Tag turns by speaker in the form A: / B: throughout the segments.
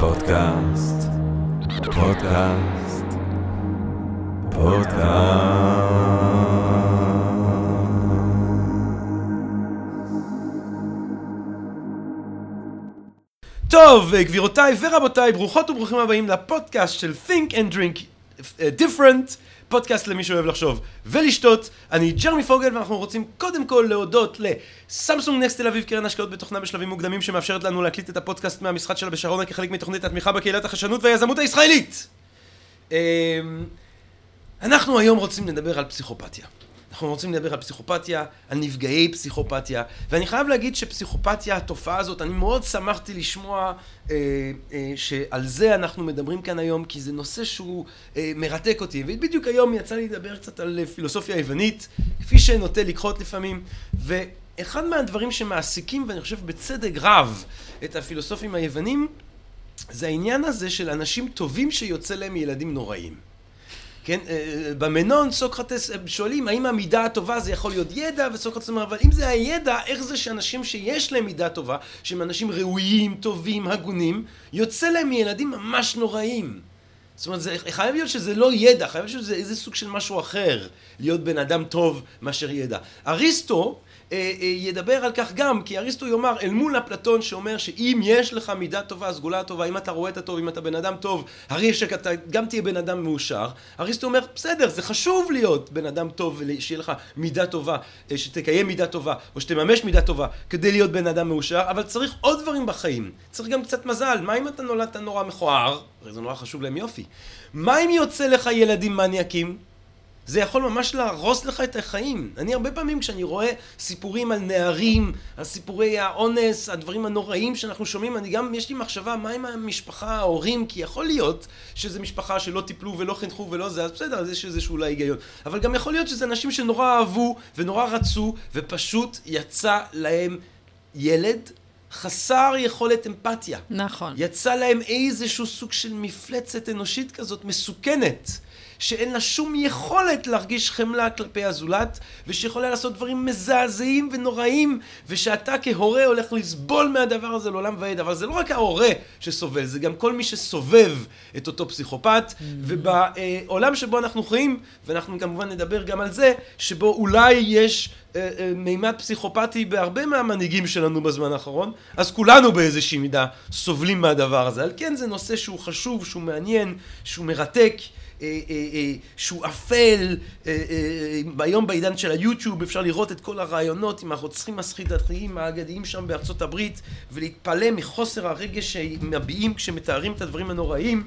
A: פודקאסט, פודקאסט, פודקאסט. טוב, גבירותיי ורבותיי, ברוכות וברוכים הבאים לפודקאסט של Think and Drink uh, Different, פודקאסט למי שאוהב לחשוב ולשתות. אני ג'רמי פוגל ואנחנו רוצים קודם כל להודות לסמסונג נקסט תל אביב, קרן השקעות בתוכנה בשלבים מוקדמים שמאפשרת לנו להקליט את הפודקאסט מהמשחק שלה בשרונה כחלק מתוכנית התמיכה בקהילת החדשנות והיזמות הישראלית. אמ, אנחנו היום רוצים לדבר על פסיכופתיה. אנחנו רוצים לדבר על פסיכופתיה, על נפגעי פסיכופתיה, ואני חייב להגיד שפסיכופתיה, התופעה הזאת, אני מאוד שמחתי לשמוע אה, אה, שעל זה אנחנו מדברים כאן היום, כי זה נושא שהוא אה, מרתק אותי. ובדיוק היום יצא לי לדבר קצת על פילוסופיה יוונית, כפי שנוטה לקחות לפעמים, ואחד מהדברים שמעסיקים, ואני חושב בצדק רב, את הפילוסופים היוונים, זה העניין הזה של אנשים טובים שיוצא להם ילדים נוראים. כן, במנון סוקרטס שואלים האם המידה הטובה זה יכול להיות ידע, וסוקרטס אומר, אבל אם זה הידע, איך זה שאנשים שיש להם מידה טובה, שהם אנשים ראויים, טובים, הגונים, יוצא להם מילדים ממש נוראים. זאת אומרת, זה חייב להיות שזה לא ידע, חייב להיות שזה איזה סוג של משהו אחר, להיות בן אדם טוב מאשר ידע. אריסטו אה, אה, ידבר על כך גם, כי אריסטו יאמר אל מול אפלטון שאומר שאם יש לך מידה טובה, סגולה טובה, אם אתה רואה את הטוב, אם אתה בן אדם טוב, הרי שאתה גם תהיה בן אדם מאושר. אריסטו אומר, בסדר, זה חשוב להיות בן אדם טוב, שיהיה לך מידה טובה, אה, שתקיים מידה טובה, או שתממש מידה טובה, כדי להיות בן אדם מאושר, אבל צריך עוד דברים בחיים. צריך גם קצת מזל. מה אם אתה נולדת נורא מכוער? הרי זה נורא חשוב להם יופי. מה אם יוצא לך ילדים מניאקים? זה יכול ממש להרוס לך את החיים. אני הרבה פעמים כשאני רואה סיפורים על נערים, על סיפורי האונס, הדברים הנוראים שאנחנו שומעים, אני גם, יש לי מחשבה, מה עם המשפחה, ההורים? כי יכול להיות שזו משפחה שלא טיפלו ולא חינכו ולא זה, אז בסדר, אז יש איזשהו אולי היגיון. אבל גם יכול להיות שזה אנשים שנורא אהבו ונורא רצו, ופשוט יצא להם ילד חסר יכולת אמפתיה.
B: נכון.
A: יצא להם איזשהו סוג של מפלצת אנושית כזאת מסוכנת. שאין לה שום יכולת להרגיש חמלה כלפי הזולת, ושיכולה לעשות דברים מזעזעים ונוראים, ושאתה כהורה הולך לסבול מהדבר הזה לעולם ועד. אבל זה לא רק ההורה שסובל, זה גם כל מי שסובב את אותו פסיכופת, mm-hmm. ובעולם שבו אנחנו חיים, ואנחנו כמובן נדבר גם על זה, שבו אולי יש אה, אה, מימד פסיכופתי בהרבה מהמנהיגים שלנו בזמן האחרון, אז כולנו באיזושהי מידה סובלים מהדבר הזה. על כן זה נושא שהוא חשוב, שהוא מעניין, שהוא מרתק. אה, אה, אה, שהוא אפל, היום בעידן של היוטיוב אפשר לראות את כל הרעיונות עם הרוצחים הסחיטתיים האגדיים שם בארצות הברית ולהתפלא מחוסר הרגש שמביעים כשמתארים את הדברים הנוראים.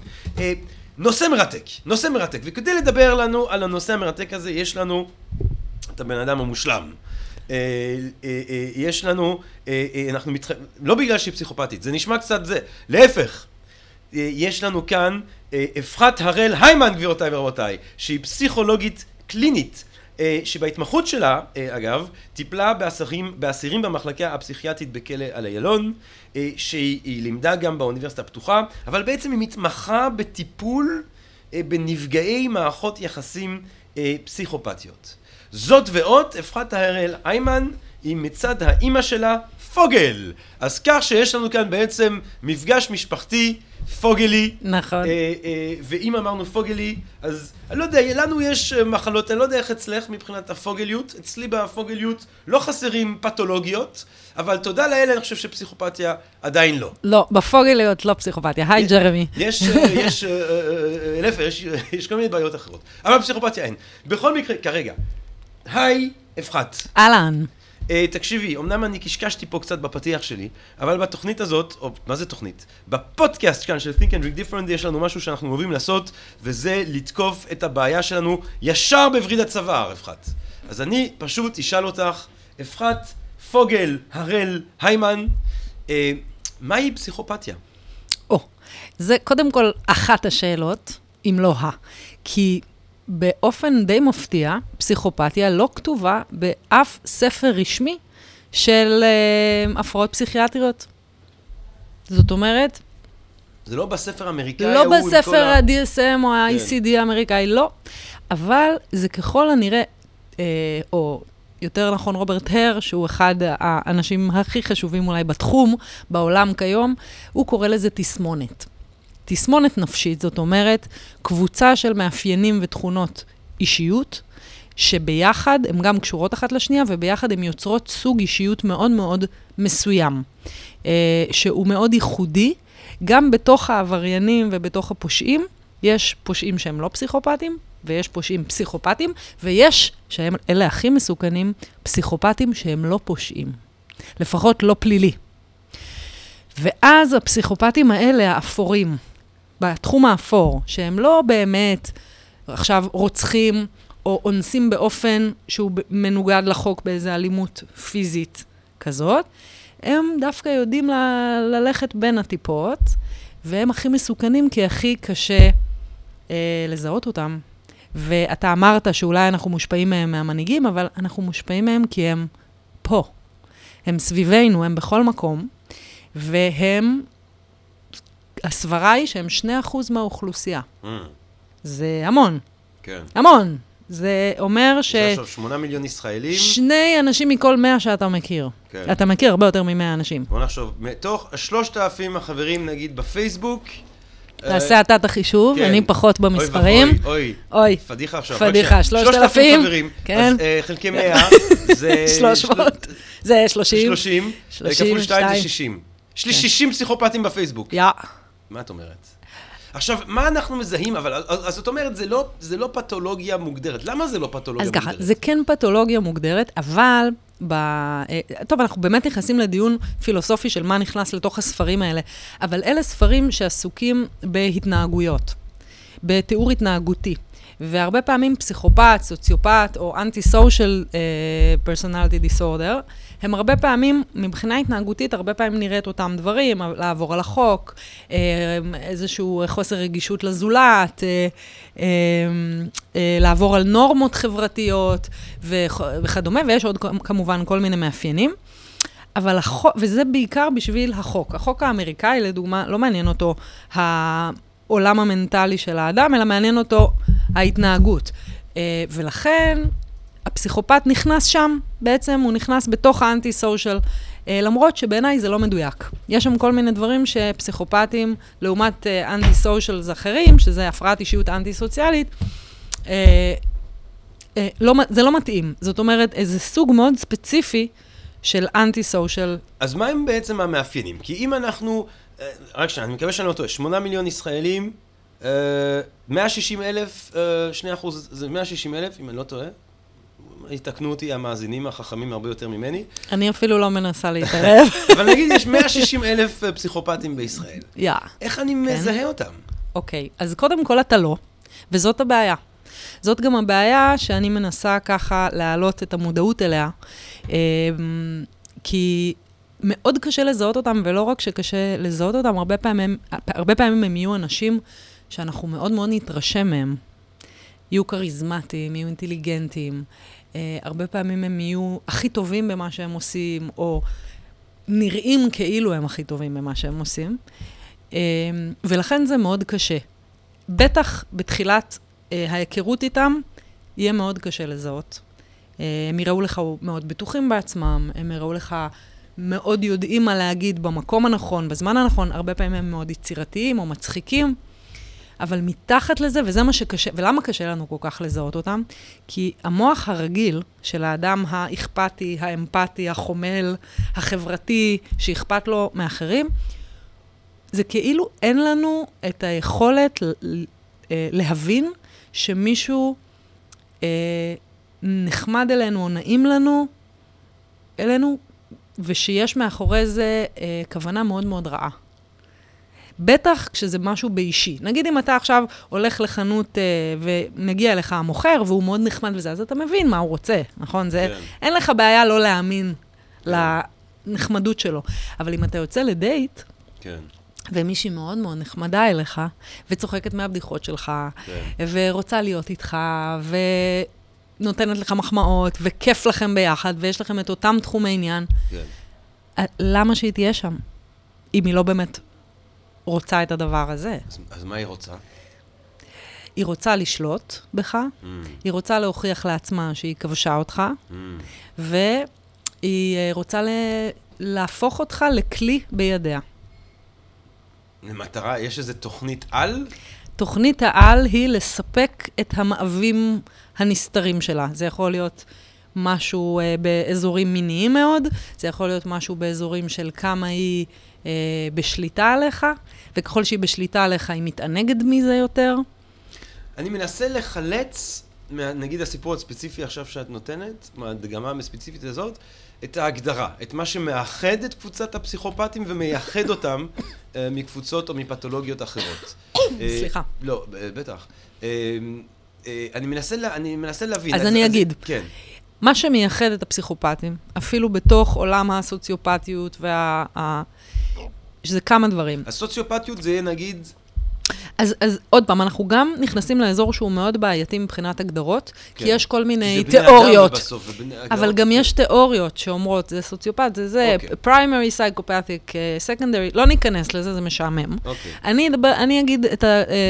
A: נושא מרתק, נושא מרתק, וכדי לדבר לנו על הנושא המרתק הזה יש לנו את הבן אדם המושלם. יש לנו, אנחנו מתח... לא בגלל שהיא פסיכופתית, זה נשמע קצת זה, להפך, יש לנו כאן אה, אפרת הראל היימן גבירותיי ורבותיי, שהיא פסיכולוגית קלינית, אה, שבהתמחות שלה, אה, אגב, טיפלה באסירים, באסירים במחלקה הפסיכיאטרית בכלא על איילון, שהיא לימדה גם באוניברסיטה הפתוחה, אבל בעצם היא מתמחה בטיפול בנפגעי מערכות יחסים פסיכופתיות. זאת ועוד, אפרת הראל היימן היא מצד האימא שלה פוגל. אז כך שיש לנו כאן בעצם מפגש משפחתי פוגלי.
B: נכון.
A: אה, אה, ואם אמרנו פוגלי, אז אני לא יודע, לנו יש אה, מחלות, אני לא יודע איך אצלך מבחינת הפוגליות. אצלי בפוגליות לא חסרים פתולוגיות, אבל תודה לאלה, אני חושב שפסיכופתיה עדיין לא.
B: לא, בפוגליות לא פסיכופתיה. היי, ג'רמי.
A: יש, יש, להפך, יש, יש כל מיני בעיות אחרות. אבל פסיכופתיה אין. בכל מקרה, כרגע, היי, אפרת.
B: אהלן.
A: Uh, תקשיבי, אמנם אני קשקשתי פה קצת בפתיח שלי, אבל בתוכנית הזאת, או מה זה תוכנית? בפודקאסט כאן של Think and Drink Different יש לנו משהו שאנחנו אוהבים לעשות, וזה לתקוף את הבעיה שלנו ישר בווריד הצוואר, אפרת. אז אני פשוט אשאל אותך, אפרת פוגל הראל היימן, uh, מהי פסיכופתיה?
B: או, oh, זה קודם כל אחת השאלות, אם לא ה. כי באופן די מפתיע, פסיכופתיה לא כתובה באף ספר רשמי של uh, הפרעות פסיכיאטריות. זאת אומרת...
A: זה לא בספר האמריקאי
B: לא בספר ה-DSM או ה-ICD כן. האמריקאי, לא. אבל זה ככל הנראה, אה, או יותר נכון רוברט הר, שהוא אחד האנשים הכי חשובים אולי בתחום, בעולם כיום, הוא קורא לזה תסמונת. תסמונת נפשית, זאת אומרת, קבוצה של מאפיינים ותכונות אישיות, שביחד הן גם קשורות אחת לשנייה, וביחד הן יוצרות סוג אישיות מאוד מאוד מסוים, אה, שהוא מאוד ייחודי. גם בתוך העבריינים ובתוך הפושעים, יש פושעים שהם לא פסיכופטים, ויש פושעים פסיכופטים, ויש, שהם אלה הכי מסוכנים, פסיכופטים שהם לא פושעים. לפחות לא פלילי. ואז הפסיכופטים האלה, האפורים, בתחום האפור, שהם לא באמת עכשיו רוצחים או אונסים באופן שהוא מנוגד לחוק באיזו אלימות פיזית כזאת, הם דווקא יודעים ל- ללכת בין הטיפות, והם הכי מסוכנים כי הכי קשה אה, לזהות אותם. ואתה אמרת שאולי אנחנו מושפעים מהם מהמנהיגים, אבל אנחנו מושפעים מהם כי הם פה. הם סביבנו, הם בכל מקום, והם, הסברה היא שהם 2% מהאוכלוסייה.
A: Mm,
B: זה המון,
A: כן.
B: המון. זה אומר ש...
A: יש עכשיו 8 מיליון ישראלים.
B: שני אנשים מכל 100 שאתה מכיר.
A: כן.
B: אתה מכיר הרבה יותר מ-100 אנשים.
A: בוא נחשוב, מתוך השלושת אלפים החברים נגיד בפייסבוק. אה,
B: תעשה אתה את החישוב,
A: כן.
B: אני פחות
A: אוי
B: במספרים.
A: ואבוי, אוי,
B: אוי,
A: פדיחה עכשיו.
B: פדיחה,
A: רק שנייה.
B: 3,000,
A: חברים.
B: כן.
A: אז אה, חלקי 100 זה...
B: 300, זה 30.
A: 30.
B: 30,
A: כפול 2 זה
B: שתיים.
A: 60. יש לי
B: כן.
A: 60 פסיכופטים בפייסבוק.
B: יא.
A: מה את אומרת? עכשיו, מה אנחנו מזהים, אבל, אז, אז זאת אומרת, זה לא, זה לא פתולוגיה מוגדרת. למה זה לא פתולוגיה
B: אז ככה,
A: מוגדרת?
B: זה כן פתולוגיה מוגדרת, אבל ב... אה, טוב, אנחנו באמת נכנסים לדיון פילוסופי של מה נכנס לתוך הספרים האלה, אבל אלה ספרים שעסוקים בהתנהגויות, בתיאור התנהגותי. והרבה פעמים פסיכופת, סוציופת או אנטי-סושיאל פרסונליטי דיסורדר, הם הרבה פעמים, מבחינה התנהגותית, הרבה פעמים נראה אותם דברים, לעבור על החוק, אה, איזשהו חוסר רגישות לזולת, אה, אה, אה, לעבור על נורמות חברתיות וכ- וכדומה, ויש עוד כמובן כל מיני מאפיינים. אבל החוק, וזה בעיקר בשביל החוק. החוק האמריקאי, לדוגמה, לא מעניין אותו העולם המנטלי של האדם, אלא מעניין אותו ההתנהגות. אה, ולכן, הפסיכופת נכנס שם, בעצם הוא נכנס בתוך האנטי-סושיאל, אה, למרות שבעיניי זה לא מדויק. יש שם כל מיני דברים שפסיכופטים, לעומת אה, אנטי-סושיאלס אחרים, שזה הפרעת אישיות אנטי-סוציאלית, לא, זה לא מתאים. זאת אומרת, איזה סוג מאוד ספציפי של אנטי-סושיאל.
A: אז מה הם בעצם המאפיינים? כי אם אנחנו, רק שנייה, אני מקווה שאני לא טועה, 8 מיליון ישראלים, אה, 160 אלף, אה, 2 אחוז, זה 160 אלף, אם אני לא טועה. יתקנו אותי המאזינים החכמים הרבה יותר ממני.
B: אני אפילו לא מנסה להתערב.
A: אבל נגיד יש 160 אלף אה, פסיכופטים בישראל.
B: יא.
A: איך אני מזהה אותם?
B: אוקיי, אז קודם כל אתה לא, וזאת הבעיה. זאת גם הבעיה שאני מנסה ככה להעלות את המודעות אליה, כי מאוד קשה לזהות אותם, ולא רק שקשה לזהות אותם, הרבה פעמים, הרבה פעמים הם יהיו אנשים שאנחנו מאוד מאוד נתרשם מהם. יהיו כריזמטיים, יהיו אינטליגנטים, אה, הרבה פעמים הם יהיו הכי טובים במה שהם עושים, או נראים כאילו הם הכי טובים במה שהם עושים. אה, ולכן זה מאוד קשה. בטח בתחילת אה, ההיכרות איתם, יהיה מאוד קשה לזהות. הם יראו לך מאוד בטוחים בעצמם, הם יראו לך מאוד יודעים מה להגיד במקום הנכון, בזמן הנכון, הרבה פעמים הם מאוד יצירתיים או מצחיקים, אבל מתחת לזה, וזה מה שקשה, ולמה קשה לנו כל כך לזהות אותם? כי המוח הרגיל של האדם האכפתי, האמפתי, החומל, החברתי, שאכפת לו מאחרים, זה כאילו אין לנו את היכולת אה, להבין שמישהו אה, נחמד אלינו או נעים לנו, אלינו, ושיש מאחורי זה אה, כוונה מאוד מאוד רעה. בטח כשזה משהו באישי. נגיד אם אתה עכשיו הולך לחנות אה, ומגיע אליך המוכר והוא מאוד נחמד וזה, אז אתה מבין מה הוא רוצה, נכון? זה,
A: כן.
B: אין לך בעיה לא להאמין לנחמדות שלו. אבל אם אתה יוצא לדייט,
A: כן.
B: ומישהי מאוד מאוד נחמדה אליך, וצוחקת מהבדיחות שלך,
A: כן.
B: ורוצה להיות איתך, ונותנת לך מחמאות, וכיף לכם ביחד, ויש לכם את אותם תחומי עניין,
A: כן.
B: אה, למה שהיא תהיה שם? אם היא לא באמת רוצה את הדבר הזה.
A: אז, אז מה היא רוצה?
B: היא רוצה לשלוט בך,
A: Mm,
B: היא רוצה להוכיח לעצמה שהיא כבשה אותך,
A: mm.
B: והיא אה, רוצה ל... להפוך אותך לכלי בידיה.
A: למטרה, יש איזו תוכנית על?
B: תוכנית העל היא לספק את המאווים הנסתרים שלה. זה יכול להיות משהו אה, באזורים מיניים מאוד, זה יכול להיות משהו באזורים של כמה היא אה, בשליטה עליך, וככל שהיא בשליטה עליך היא מתענגת מזה יותר.
A: אני מנסה לחלץ, נגיד הסיפור הספציפי עכשיו שאת נותנת, מהדגמה הספציפית הזאת, את ההגדרה, את מה שמאחד את קבוצת הפסיכופטים ומייחד אותם אה, מקבוצות או מפתולוגיות אחרות. אה,
B: סליחה.
A: לא, בטח. אה, אה, אני מנסה, אני מנסה להבין.
B: אז אני אגיד.
A: כן.
B: מה שמייחד את הפסיכופטים, אפילו בתוך עולם הסוציופטיות וה... שזה כמה דברים.
A: הסוציופטיות זה יהיה נגיד,
B: אז, אז עוד פעם, אנחנו גם נכנסים לאזור שהוא מאוד בעייתי מבחינת הגדרות,
A: כן.
B: כי יש כל מיני תיאוריות.
A: ובני-
B: אבל גם יש תיאוריות שאומרות, זה סוציופט, זה זה. פריימרי סייקופתיק, סקנדרי, לא ניכנס לזה, זה משעמם.
A: אוקיי.
B: אני, אדבר, אני אגיד את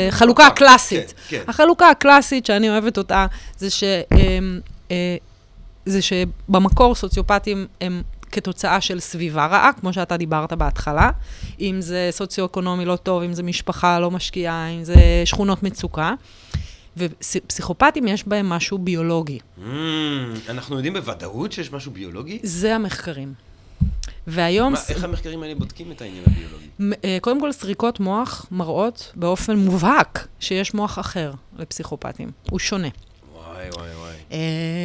B: החלוקה הקלאסית.
A: כן, כן.
B: החלוקה הקלאסית שאני אוהבת אותה, זה, ש, אמ, אה, זה שבמקור סוציופטים הם כתוצאה של סביבה רעה, כמו שאתה דיברת בהתחלה, אם זה סוציו-אקונומי לא טוב, אם זה משפחה לא משקיעה, אם זה שכונות מצוקה. ופסיכופטים יש בהם משהו ביולוגי.
A: Mm, אנחנו יודעים בוודאות שיש משהו ביולוגי?
B: זה המחקרים. והיום,
A: מה,
B: ס-
A: איך המחקרים האלה בודקים את העניין הביולוגי?
B: אה, קודם כל, סריקות מוח מראות באופן מובהק שיש מוח אחר לפסיכופטים. הוא שונה.
A: וואי, וואי, וואי.
B: אה,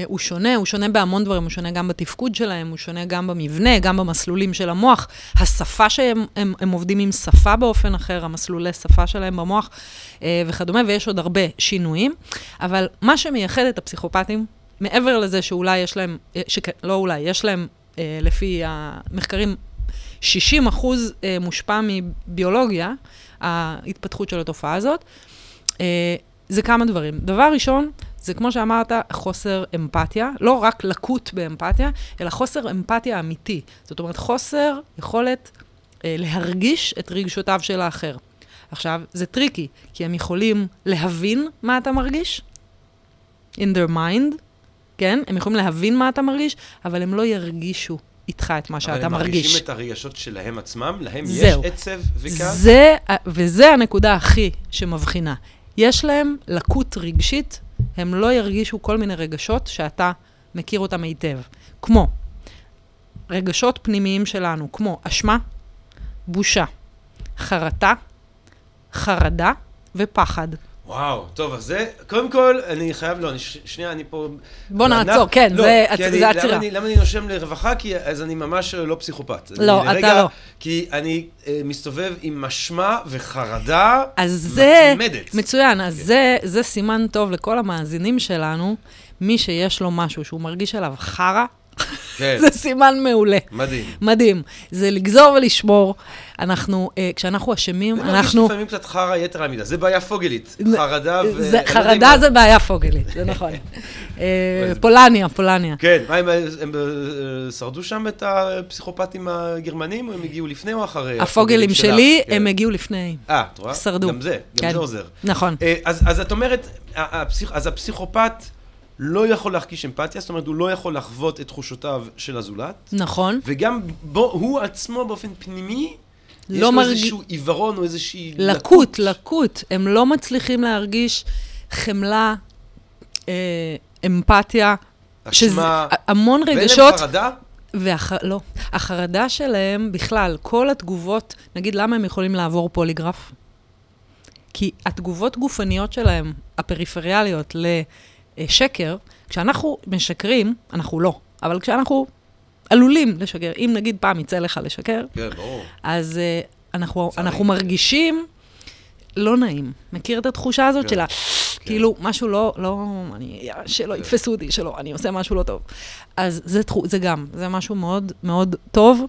B: הוא שונה, הוא שונה בהמון דברים, הוא שונה גם בתפקוד שלהם, הוא שונה גם במבנה, גם במסלולים של המוח. השפה שהם הם, הם עובדים עם שפה באופן אחר, המסלולי שפה שלהם במוח אה, וכדומה, ויש עוד הרבה שינויים. אבל מה שמייחד את הפסיכופטים, מעבר לזה שאולי יש להם, אה, שכ... לא אולי, יש להם, לפי המחקרים, 60 אחוז מושפע מביולוגיה, ההתפתחות של התופעה הזאת, זה כמה דברים. דבר ראשון, זה כמו שאמרת, חוסר אמפתיה, לא רק לקות באמפתיה, אלא חוסר אמפתיה אמיתי. זאת אומרת, חוסר יכולת אה, להרגיש את רגשותיו של האחר. עכשיו, זה טריקי, כי הם יכולים להבין מה אתה מרגיש, in their mind, כן? הם יכולים להבין מה אתה מרגיש, אבל הם לא ירגישו איתך את מה שאתה
A: אבל הם
B: מרגיש.
A: מרגישים את הרגשות שלהם עצמם? להם
B: זהו.
A: יש עצב וכעס?
B: זה, וזה הנקודה הכי שמבחינה. יש להם לקות רגשית, הם לא ירגישו כל מיני רגשות שאתה מכיר אותם היטב. כמו רגשות פנימיים שלנו, כמו אשמה, בושה, חרטה, חרדה ופחד.
A: וואו, טוב, אז זה, קודם כל, אני חייב, לא, אני, ש- שנייה, אני פה...
B: בוא
A: בענף-
B: נעצור, כן,
A: לא,
B: זה,
A: כי אני-
B: זה
A: למה
B: עצירה.
A: אני, למה אני נושם לרווחה? כי אז אני ממש לא פסיכופת.
B: לא,
A: אני
B: אתה
A: לרגע-
B: לא.
A: כי אני אה, מסתובב עם אשמה וחרדה
B: אז זה,
A: מתמדת.
B: מצוין, אז
A: כן.
B: זה, זה סימן טוב לכל המאזינים שלנו, מי שיש לו משהו שהוא מרגיש עליו חרא,
A: כן,
B: זה סימן מעולה.
A: מדהים.
B: מדהים. זה לגזור ולשמור. אנחנו, אה, כשאנחנו אשמים,
A: זה מרגיש
B: אנחנו...
A: לפעמים קצת חרא יתר על מידה, זה בעיה פוגלית. חרדה ו...
B: זה,
A: לא
B: חרדה זה בעיה פוגלית, זה נכון. אה, פולניה, פולניה.
A: כן, מה, הם, הם אה, שרדו שם את הפסיכופטים הגרמנים, או הם הגיעו לפני או אחרי?
B: הפוגלים? שלי,
A: כן.
B: הם הגיעו לפני.
A: אה, את רואה?
B: שרדו.
A: גם זה, גם
B: כן.
A: זה עוזר.
B: נכון.
A: אה, אז, אז את אומרת, הפסיכ... אז הפסיכופת לא יכול להרגיש אמפתיה, זאת אומרת, הוא לא יכול לחוות את תחושותיו של הזולת,
B: נכון.
A: וגם בו, הוא עצמו באופן פנימי, יש
B: לא
A: לו
B: מרגיש-
A: איזשהו עיוורון או איזושהי
B: לקות, לקות. הם לא מצליחים להרגיש חמלה, אה, אמפתיה, שזה
A: אשמה,
B: המון
A: ואין
B: רגשות.
A: להם חרדה?
B: והח... לא. החרדה שלהם, בכלל, כל התגובות, נגיד למה הם יכולים לעבור פוליגרף? כי התגובות גופניות שלהם, הפריפריאליות לשקר, כשאנחנו משקרים, אנחנו לא, אבל כשאנחנו עלולים לשקר, אם נגיד פעם יצא לך לשקר,
A: כן, ברור.
B: אז uh, אנחנו. אנחנו מרגישים לא נעים. מכיר את התחושה הזאת
A: כן.
B: שלה? כאילו, משהו לא, לא, אני, שלא יתפסו אותי, שלא, אני עושה משהו לא טוב. אז זה, תחו- זה גם, זה משהו מאוד מאוד טוב,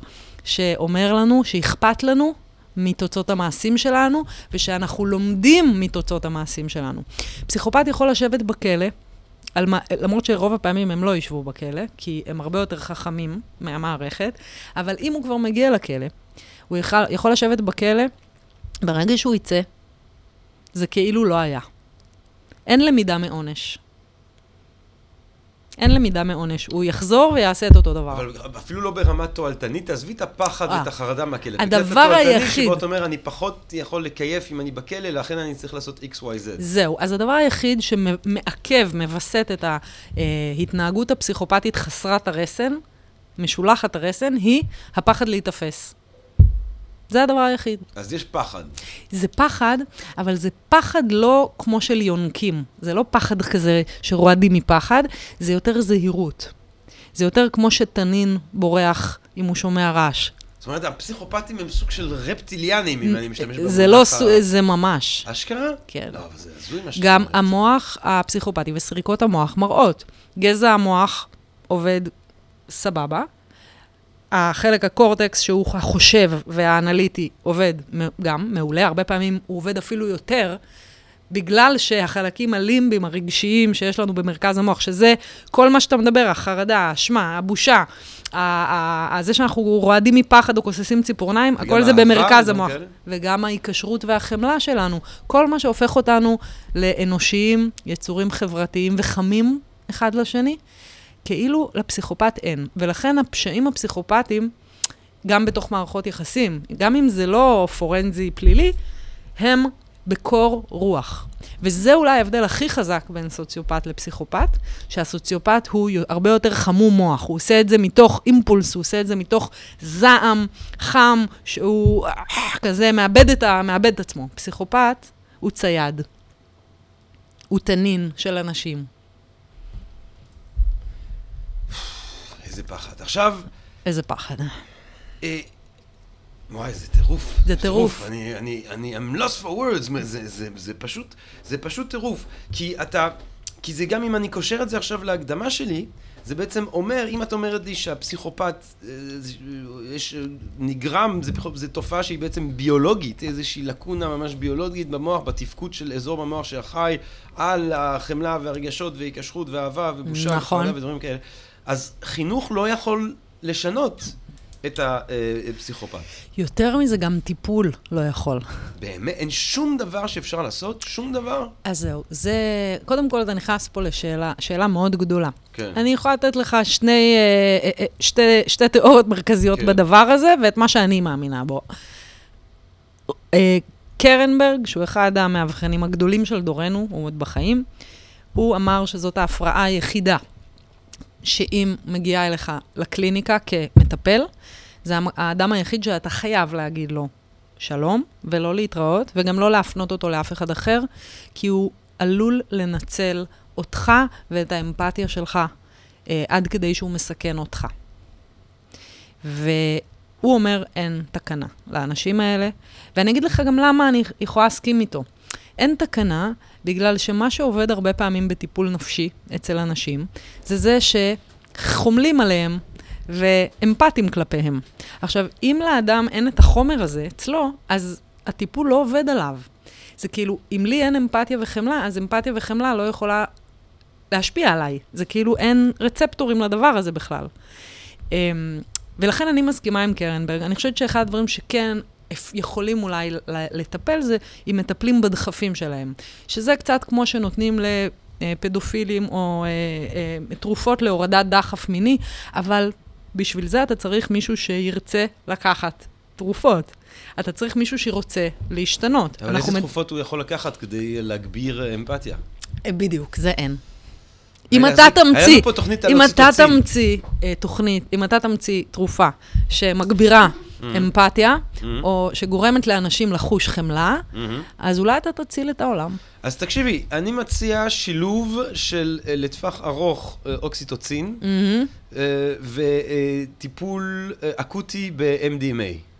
B: שאומר לנו, שאכפת לנו מתוצאות המעשים שלנו, ושאנחנו לומדים מתוצאות המעשים שלנו. פסיכופת יכול לשבת בכלא, על מה, למרות שרוב הפעמים הם לא ישבו בכלא, כי הם הרבה יותר חכמים מהמערכת, אבל אם הוא כבר מגיע לכלא, הוא יכול, יכול לשבת בכלא, ברגע שהוא יצא, זה כאילו לא היה. אין למידה מעונש. אין למידה מעונש. הוא יחזור ויעשה את אותו דבר.
A: אבל אפילו לא ברמה תועלתנית, עזבי את הפחד
B: אה.
A: ואת החרדה מהכלא.
B: הדבר היחיד-
A: שבו אתה אומר, אני פחות יכול לקייף אם אני בכלא, לכן אני צריך לעשות XYZ.
B: זהו. אז הדבר היחיד שמעכב, מווסת את ההתנהגות הפסיכופתית חסרת הרסן, משולחת הרסן, היא הפחד להיתפס. זה הדבר היחיד.
A: אז יש פחד.
B: זה פחד, אבל זה פחד לא כמו של יונקים. זה לא פחד כזה שרועדים מפחד, זה יותר זהירות. זה יותר כמו שתנין בורח אם הוא שומע רעש.
A: זאת אומרת, הפסיכופטים הם סוג של רפטיליאנים, אם אני משתמש במונח
B: זה לא, זה ממש.
A: אשכרה?
B: כן.
A: לא, אבל זה הזוי מה שאתה
B: גם. המוח הפסיכופתי וסריקות המוח מראות. גזע המוח עובד סבבה. החלק הקורטקס, שהוא החושב והאנליטי, עובד גם מעולה. הרבה פעמים הוא עובד אפילו יותר, בגלל שהחלקים הלימביים הרגשיים שיש לנו במרכז המוח, שזה כל מה שאתה מדבר, החרדה, האשמה, הבושה, זה שאנחנו רועדים מפחד או כוססים ציפורניים, הכל זה במרכז המוח.
A: כאלה?
B: וגם ההיקשרות והחמלה שלנו. כל מה שהופך אותנו לאנושיים, יצורים חברתיים וחמים אחד לשני, כאילו לפסיכופת אין. ולכן הפשעים הפסיכופטיים, גם בתוך מערכות יחסים, גם אם זה לא פורנזי פלילי, הם בקור רוח. וזה אולי ההבדל הכי חזק בין סוציופט לפסיכופת, שהסוציופט הוא הרבה יותר חמום מוח, הוא עושה את זה מתוך אימפולס, הוא עושה את זה מתוך זעם חם, שהוא כזה מאבד את, ה, מאבד את עצמו. פסיכופת הוא צייד. הוא תנין של אנשים.
A: איזה פחד. עכשיו,
B: איזה פחד.
A: אה, וואי, זה טירוף.
B: זה טירוף.
A: אני, אני, אני, I'm lost for words, זה, זה, זה, זה פשוט, זה פשוט טירוף. כי אתה, כי זה גם אם אני קושר את זה עכשיו להקדמה שלי, זה בעצם אומר, אם את אומרת לי שהפסיכופת, אה, יש, נגרם, זה, זה תופעה שהיא בעצם ביולוגית, איזושהי לקונה ממש ביולוגית במוח, בתפקוד של אזור במוח שאחראי על החמלה והרגשות והיקשרות ואהבה ובושה
B: נכון.
A: ודברים כאלה. אז חינוך לא יכול לשנות את הפסיכופת.
B: יותר מזה, גם טיפול לא יכול.
A: באמת, אין שום דבר שאפשר לעשות, שום דבר.
B: אז זהו, זה... קודם כל, אתה נכנס פה לשאלה שאלה מאוד גדולה.
A: כן.
B: אני יכולה לתת לך שני, אה, אה, אה, שתי, שתי תיאוריות מרכזיות
A: כן.
B: בדבר הזה, ואת מה שאני מאמינה בו. אה, קרנברג, שהוא אחד המאבחנים הגדולים של דורנו, הוא עוד בחיים, הוא אמר שזאת ההפרעה היחידה שאם מגיעה אליך לקליניקה כמטפל, זה האדם היחיד שאתה חייב להגיד לו שלום, ולא להתראות, וגם לא להפנות אותו לאף אחד אחר, כי הוא עלול לנצל אותך ואת האמפתיה שלך אה, עד כדי שהוא מסכן אותך. והוא אומר, אין תקנה לאנשים האלה, ואני אגיד לך גם למה אני יכולה להסכים איתו. אין תקנה, בגלל שמה שעובד הרבה פעמים בטיפול נפשי אצל אנשים, זה זה שחומלים עליהם ואמפתיים כלפיהם. עכשיו, אם לאדם אין את החומר הזה אצלו, אז הטיפול לא עובד עליו. זה כאילו, אם לי אין אמפתיה וחמלה, אז אמפתיה וחמלה לא יכולה להשפיע עליי. זה כאילו אין רצפטורים לדבר הזה בכלל. אמ, ולכן אני מסכימה עם קרנברג. אני חושבת שאחד הדברים שכן יכולים אולי לטפל זה אם מטפלים בדחפים שלהם. שזה קצת כמו שנותנים לפדופילים או אה, אה, תרופות להורדת דחף מיני, אבל בשביל זה אתה צריך מישהו שירצה לקחת תרופות. אתה צריך מישהו שרוצה להשתנות.
A: אבל איזה תרופות הוא יכול לקחת כדי להגביר אה, אמפתיה?
B: אה, בדיוק, זה אין. אם אתה
A: היה
B: תמציא,
A: לנו פה תוכנית על
B: אם אתה. תמציא אה, תוכנית, אם אתה תמציא תרופה שמגבירה. אמפתיה, או שגורמת לאנשים לחוש חמלה,
A: מהמם.
B: אז אולי אתה תציל את העולם.
A: אז תקשיבי, אני מציע שילוב של אה, לטווח ארוך אה, אוקסיטוצין. אה, וטיפול אקוטי ב-MDMA.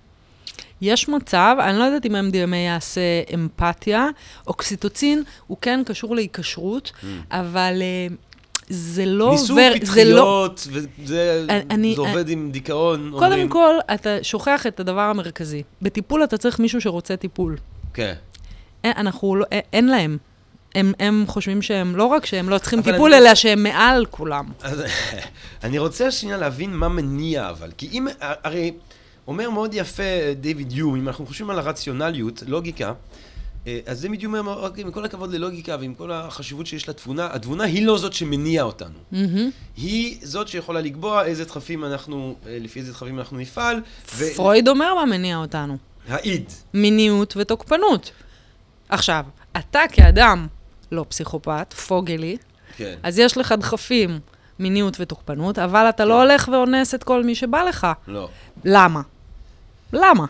B: יש מצב, אני לא יודעת אם MDMA יעשה אמפתיה, אוקסיטוצין הוא כן קשור להיקשרות, אבל אה, זה לא
A: ניסו
B: עובר, זה לא...
A: פטריות, וזה
B: אני-
A: זה עובד עם דיכאון,
B: קודם
A: אומרים.
B: כל, אתה שוכח את הדבר המרכזי. בטיפול אתה צריך מישהו שרוצה טיפול.
A: כן.
B: אין, אנחנו לא, אין, אין להם. הם, הם חושבים שהם, לא רק שהם לא צריכים טיפול,
A: אני-
B: אלא שהם מעל כולם.
A: אני רוצה שנייה להבין מה מניע אבל, כי אם, הרי אומר מאוד יפה דיוויד יו, אם אנחנו חושבים על הרציונליות, לוגיקה, אה, אז זה בדיוק אומר, עם כל הכבוד ללוגיקה ועם כל החשיבות שיש לתבונה, התבונה היא לא זאת שמניעה אותנו.
B: מהמם.
A: היא זאת שיכולה לקבוע איזה דחפים אנחנו, אה, לפי איזה דחפים אנחנו נפעל,
B: פרויד אומר מה מניע אותנו.
A: והעיד.
B: מיניות ותוקפנות. עכשיו, אתה כאדם לא פסיכופת, פוגלי,
A: כן.
B: אז יש לך דחפים, מיניות ותוקפנות, אבל אתה לא הולך ואונס את כל מי שבא לך.
A: לא.
B: למה? למה?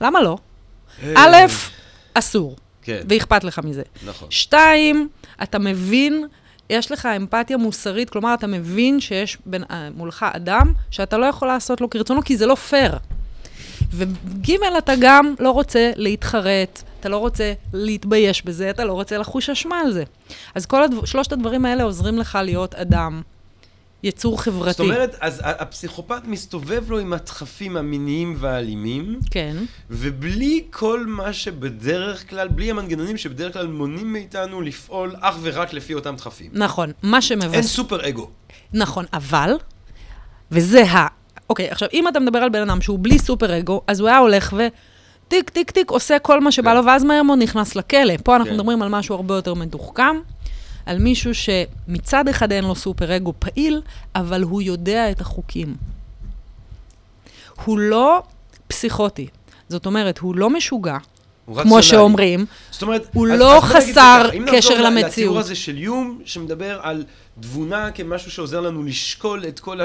B: למה לא?
A: אה,
B: א', אסור,
A: כן,
B: ואכפת לך מזה.
A: נכון.
B: שתיים, אתה מבין, יש לך אמפתיה מוסרית, כלומר, אתה מבין שיש בין, אה, מולך אדם שאתה לא יכול לעשות לו כרצונו, כי זה לא פייר. וג', אתה גם לא רוצה להתחרט, אתה לא רוצה להתבייש בזה, אתה לא רוצה לחוש אשמה על זה. אז כל הדבר, שלושת הדברים האלה עוזרים לך להיות אדם, יצור חברתי.
A: זאת אומרת, אז הפסיכופת מסתובב לו עם הדחפים המיניים והאלימים,
B: כן,
A: ובלי כל מה שבדרך כלל, בלי המנגנונים שבדרך כלל מונעים מאיתנו לפעול אך ורק לפי אותם דחפים.
B: נכון. מה שמבס...
A: אין סופר-אגו.
B: נכון, אבל, וזה ה... אוקיי, עכשיו, אם אתה מדבר על בן אדם שהוא בלי סופר-אגו, אז הוא היה הולך ו... טיק, טיק, טיק, עושה כל מה שבא
A: כן.
B: לו, ואז מהר מאוד נכנס לכלא. פה אנחנו
A: כן.
B: מדברים על משהו הרבה יותר מתוחכם, על מישהו שמצד אחד אין לו סופר אגו פעיל, אבל הוא יודע את החוקים. הוא לא פסיכוטי. זאת אומרת, הוא לא משוגע,
A: הוא
B: כמו
A: רציונלי.
B: שאומרים,
A: זאת אומרת,
B: הוא
A: אז-
B: לא
A: אז
B: חסר
A: ככה, אם נחזור
B: קשר
A: ל-
B: למציאות.
A: לתיאור הזה של יום, שמדבר על תבונה כמשהו שעוזר לנו לשקול את כל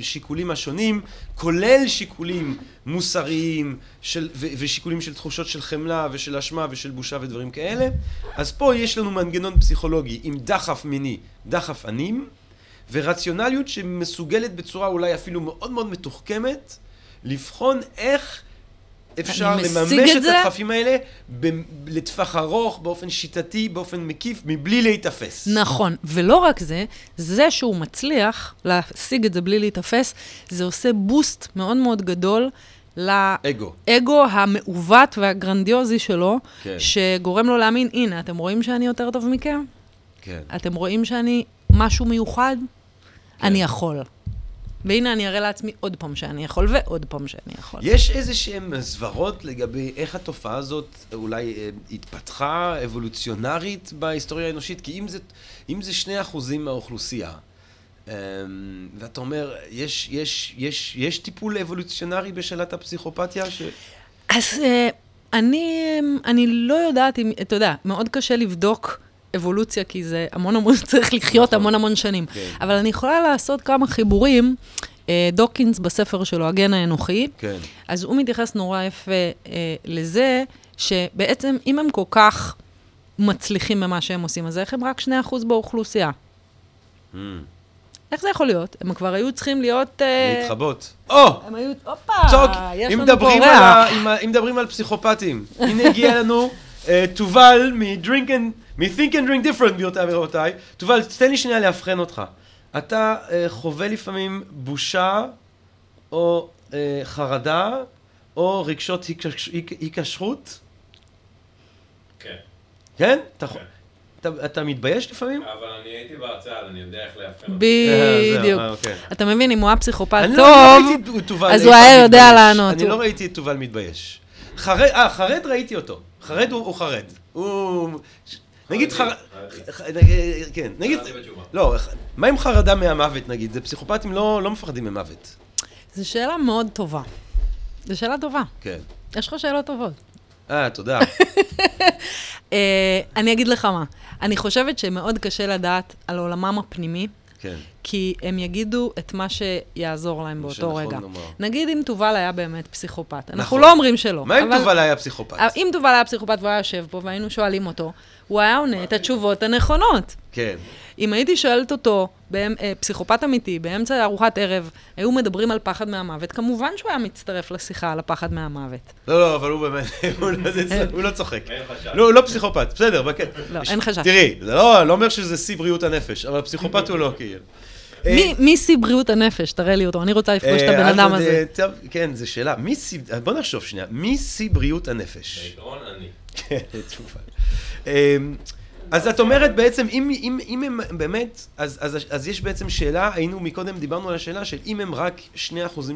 A: השיקולים השונים, כולל שיקולים מוסריים של, ו- ושיקולים של תחושות של חמלה ושל אשמה ושל בושה ודברים כאלה, אז פה יש לנו מנגנון פסיכולוגי עם דחף מיני, דחף ענים, ורציונליות שמסוגלת בצורה אולי אפילו מאוד מאוד מתוחכמת, לבחון איך אפשר לממש
B: את
A: את. הדחפים האלה ב- לטווח ארוך, באופן שיטתי, באופן מקיף, מבלי להיתפס.
B: נכון, ולא רק זה, זה שהוא מצליח להשיג את זה בלי להיתפס, זה עושה בוסט מאוד מאוד גדול
A: אגו.
B: לאגו המעוות והגרנדיוזי שלו,
A: כן.
B: שגורם לו להאמין, הנה, אתם רואים שאני יותר טוב מכם?
A: כן.
B: אתם רואים שאני משהו מיוחד?
A: כן.
B: אני יכול. והנה, אני אראה לעצמי עוד פעם שאני יכול, ועוד פעם שאני יכול.
A: יש איזה שהן סברות לגבי איך התופעה הזאת אולי אה, התפתחה אבולוציונרית בהיסטוריה האנושית? כי אם זה, אם זה שני אחוזים מהאוכלוסייה, אה, ואתה אומר, יש, יש, יש, יש טיפול אבולוציונרי בשאלת הפסיכופתיה? ש...
B: אז אה, אני, אני לא יודעת אם, אתה יודע, מאוד קשה לבדוק אבולוציה, כי זה המון המון, צריך לחיות
A: נכון.
B: המון המון שנים.
A: כן.
B: אבל אני יכולה לעשות כמה חיבורים. אה, דוקינס בספר שלו, הגן האנוכי,
A: כן.
B: אז הוא מתייחס נורא יפה אה, לזה, שבעצם אם הם כל כך מצליחים במה שהם עושים, אז איך הם רק 2% באוכלוסייה?
A: Mm.
B: איך זה יכול להיות? הם כבר היו צריכים להיות... אה,
A: להתחבות. או!
B: הם היו... הופה,
A: צוק,
B: יש
A: אם
B: לנו פה
A: מדברים, על אם, אם מדברים על פסיכופטים, הנה הגיע לנו אה, תובל and, מ-Think and Drink Different, גבירותיי ורבותיי. תובל, תן לי שנייה לאבחן אותך. אתה אה, חווה לפעמים בושה, או אה, חרדה, או רגשות היקש- היק- היקשרות?
C: כן,
A: כן? אתה,
C: כן.
A: אתה, אתה מתבייש לפעמים?
C: אבל אני הייתי בצד, אני יודע איך לאבחן אותו.
B: בדיוק.
A: אה, אוקיי.
B: אתה מבין, אם הוא היה פסיכופת
A: לא
B: טוב, אז הוא היה יודע. לענות.
A: אני
B: הוא-
A: לא ראיתי את תובל מתבייש. חרד, אה, חרד ראיתי אותו. חרד הוא, הוא חרד. הוא... נגיד
C: חרדי,
A: חרד...
C: חרדי.
A: כן, נגיד... לא, מה עם חרדה מהמוות נגיד? זה פסיכופטים לא, לא מפחדים ממוות.
B: זו שאלה מאוד טובה. זו שאלה טובה.
A: כן.
B: יש לך שאלות טובות.
A: אה, תודה.
B: אה, אני אגיד לך מה, אני חושבת שמאוד קשה לדעת על עולמם הפנימי,
A: כן.
B: כי הם יגידו את מה שיעזור להם באותו רגע.
A: לומר.
B: נגיד אם תובל היה באמת פסיכופת. אנחנו
A: נכון.
B: לא אומרים שלא.
A: מה אם
B: אבל-
A: תובל היה פסיכופת?
B: אבל אם תובל היה פסיכופת והוא היה יושב פה והיינו שואלים אותו, הוא היה עונה את התשובות הנכונות.
A: כן.
B: אם הייתי שואלת אותו, באמ- אה, פסיכופת אמיתי, באמצע ארוחת ערב, היו מדברים על פחד מהמוות, כמובן שהוא היה מצטרף לשיחה על הפחד מהמוות.
A: לא, לא, אבל הוא באמת, הוא לא- הוא לא צוחק.
C: אין חשש.
A: לא, הוא לא פסיכופת, בסדר, בקטע.
B: לא, אין חשש.
A: תראי, זה לא לא אומר שזה שיא בריאות הנפש, אבל פסיכופת הוא לא, כאילו.
B: מי- שיא בריאות הנפש? תראה לי אותו, אני רוצה לפגוש את
A: אה,
B: הבן אדם הזה.
A: כן, זו שאלה. בוא נחשוב שנייה, מי שיא בריאות הנפש?
C: בעיקרון אני.
A: כן, תשובה. אמ, אז את אומרת בעצם, אם, אם, אם הם באמת, אז, אז, אז יש בעצם שאלה, היינו מקודם, דיברנו על השאלה של אם הם רק 2%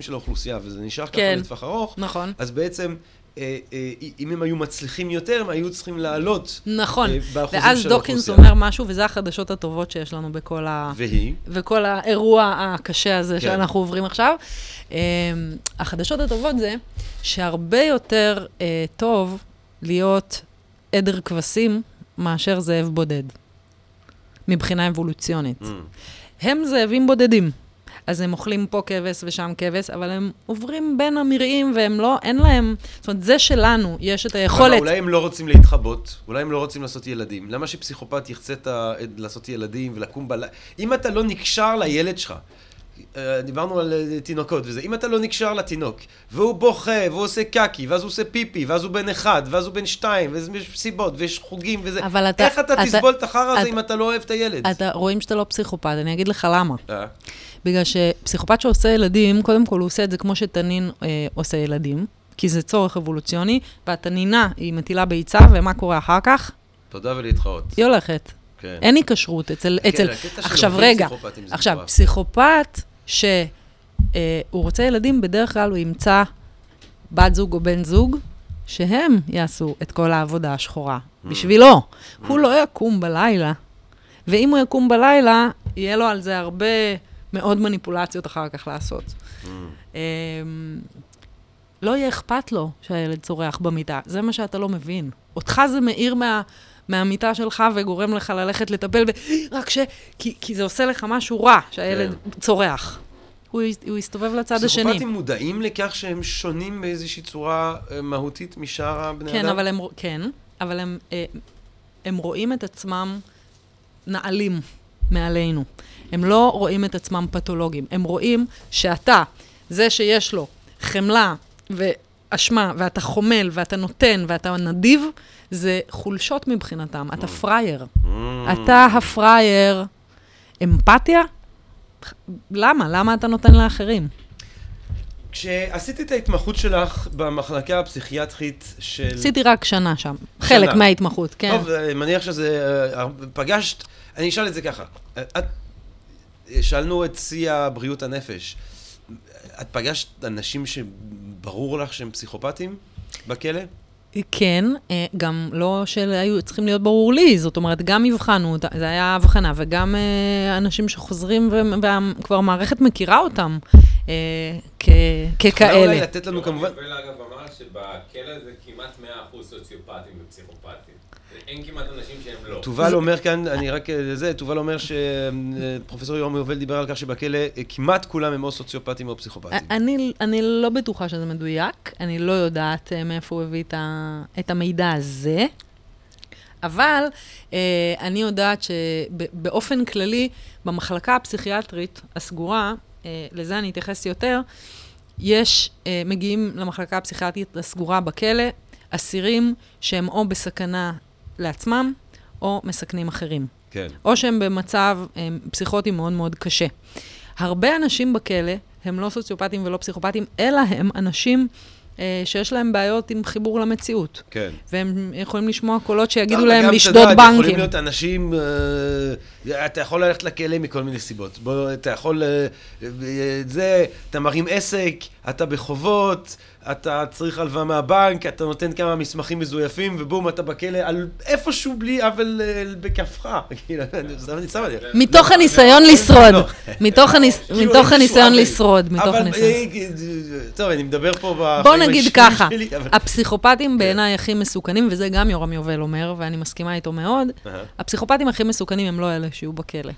A: של האוכלוסייה, וזה נשאר ככה
B: כן.
A: לטווח ארוך,
B: נכון.
A: אז בעצם אה, אה, אם הם היו מצליחים יותר, הם היו צריכים לעלות.
B: נכון.
A: אה, באחוזים
B: ואז
A: של
B: דוקינס
A: האוכלוסייה.
B: אומר משהו, וזה החדשות הטובות שיש לנו בכל ה...
A: והיא?
B: וכל האירוע הקשה הזה
A: כן.
B: שאנחנו עוברים עכשיו. Um, החדשות הטובות זה שהרבה יותר uh, טוב להיות עדר כבשים מאשר זאב בודד, מבחינה אבולוציונית.
A: Mm.
B: הם זאבים בודדים. אז הם אוכלים פה כבש ושם כבש, אבל הם עוברים בין המרעים והם לא, אין להם, זאת אומרת, זה שלנו, יש את
A: אבל
B: היכולת.
A: אולי הם לא רוצים להתחבות, אולי הם לא רוצים לעשות ילדים. למה שפסיכופת יחצה את ה- לעשות ילדים ולקום בלילה? אם אתה לא נקשר לילד שלך, דיברנו על אה, תינוקות וזה, אם אתה לא נקשר לתינוק, והוא בוכה, והוא עושה קקי, ואז הוא עושה פיפי, ואז הוא בן אחד, ואז הוא בן שתיים, ויש מסיבות, ויש חוגים וזה,
B: אבל אתה-
A: איך אתה
B: אתה-
A: תסבול את החרא הזה
B: אתה-
A: אם אתה לא אוהב את הילד?
B: אתה, רואים שאתה לא פסיכופת, אני אגיד לך למה.
A: אה,
B: בגלל שפסיכופת שעושה ילדים, קודם כל הוא עושה את זה כמו שתנין אה, עושה ילדים, כי זה צורך אבולוציוני, והתנינה היא מטילה ביצה, ומה קורה אחר כך?
A: תודה ולהתחאות.
B: היא הולכת.
A: כן.
B: אין היקשרות אצל...
A: כן,
B: אצל... עכשיו רגע, עכשיו. פסיכופת שהוא רוצה ילדים, בדרך כלל הוא ימצא בת זוג או בן זוג, שהם יעשו את כל העבודה השחורה.
A: Mm.
B: בשבילו. הוא לא יקום בלילה. ואם הוא יקום בלילה, יהיה לו על זה הרבה מאוד מניפולציות אחר כך לעשות.
A: Mm.
B: אמ, לא יהיה אכפת לו שהילד צורח במיטה, זה מה שאתה לא מבין. אותך זה מאיר מה, מהמיטה שלך וגורם לך ללכת לטפל ב... רק ש... כי, כי זה עושה לך משהו רע, שהילד
A: כן.
B: צורח. הוא, הוא יסתובב לצד השני.
A: פסיכופטים מודעים לכך שהם שונים באיזושהי צורה אה, מהותית משאר הבני
B: כן,
A: אדם?
B: אבל הם, כן, אבל הם, אה, הם רואים את עצמם נעלים מעלינו. הם לא רואים את עצמם פתולוגים. הם רואים שאתה, זה שיש לו חמלה ואשמה, ואתה חומל, ואתה נותן, ואתה נדיב, זה חולשות מבחינתם. אתה פראייר.
A: Mm.
B: אתה הפראייר. אמפתיה? למה? למה אתה נותן לאחרים?
A: כשעשית את ההתמחות שלך במחלקה הפסיכיאטרית של...
B: עשיתי רק שנה שם. חלק מההתמחות, כן.
A: טוב, אני מניח שזה... אה, פגשת... אני אשאל את זה ככה. את... שאלנו את שיא הבריאות הנפש. את פגשת אנשים שברור לך שהם פסיכופטים בכלא?
B: כן, אה, גם לא שהיו צריכים להיות ברור לי, זאת אומרת, גם הבחנו, זה היה הבחנה, וגם אה, אנשים שחוזרים וכבר המערכת מכירה אותם אה, כ-
A: יכולה אולי
B: ככאלה.
A: לתת לנו כמובן...
C: אגב אמר שבכלא זה כמעט 100% סוציופטים ופסיכופטים. אין כמעט אנשים שהם לא.
A: תובל אומר כאן, אני רק... אה, זה, תובל אומר שפרופסור יורם יובל דיבר על כך שבכלא אה, כמעט כולם הם או סוציופטים או פסיכופטים.
B: אני, אני לא בטוחה שזה מדויק, אני לא יודעת אה, מאיפה הוא הביא את, ה, את המידע הזה, אבל אה, אני יודעת שבאופן כללי, במחלקה הפסיכיאטרית הסגורה, אה, לזה אני אתייחס יותר, יש, אה, מגיעים למחלקה הפסיכיאטרית הסגורה בכלא, אסירים שהם או בסכנה לעצמם, או מסכנים אחרים.
A: כן.
B: או שהם במצב אה, פסיכוטי מאוד מאוד קשה. הרבה אנשים בכלא הם לא סוציופטים ולא פסיכופטים, אלא הם אנשים אה, שיש להם בעיות עם חיבור למציאות.
A: כן.
B: והם יכולים לשמוע קולות שיגידו להם
A: אתה
B: לשדוד
A: יודע, יכולים
B: בנקים.
A: להיות אנשים, אה, אתה יכול ללכת לכלא מכל מיני סיבות. בוא, אתה יכול, אה, אה, זה, אתה מרים עסק, אתה בחובות, אתה צריך הלוואה מהבנק, אתה נותן כמה מסמכים מזויפים, ובום, אתה בכלא על איפשהו בלי עוול אה, בכפך. כאילו.
B: מתוך הניסיון לשרוד. מתוך
A: איזשהו
B: הניסיון. לשרוד. הניסיון.
A: אה, טוב, אני מדבר פה בחיים
B: בוא נגיד
A: האישיים
B: ככה, הפסיכופטים בעיניי הכי מסוכנים, וזה גם יורם יובל אומר, ואני מסכימה איתו מאוד. הפסיכופטים הכי מסוכנים הם לא אלה שיהיו בכלא.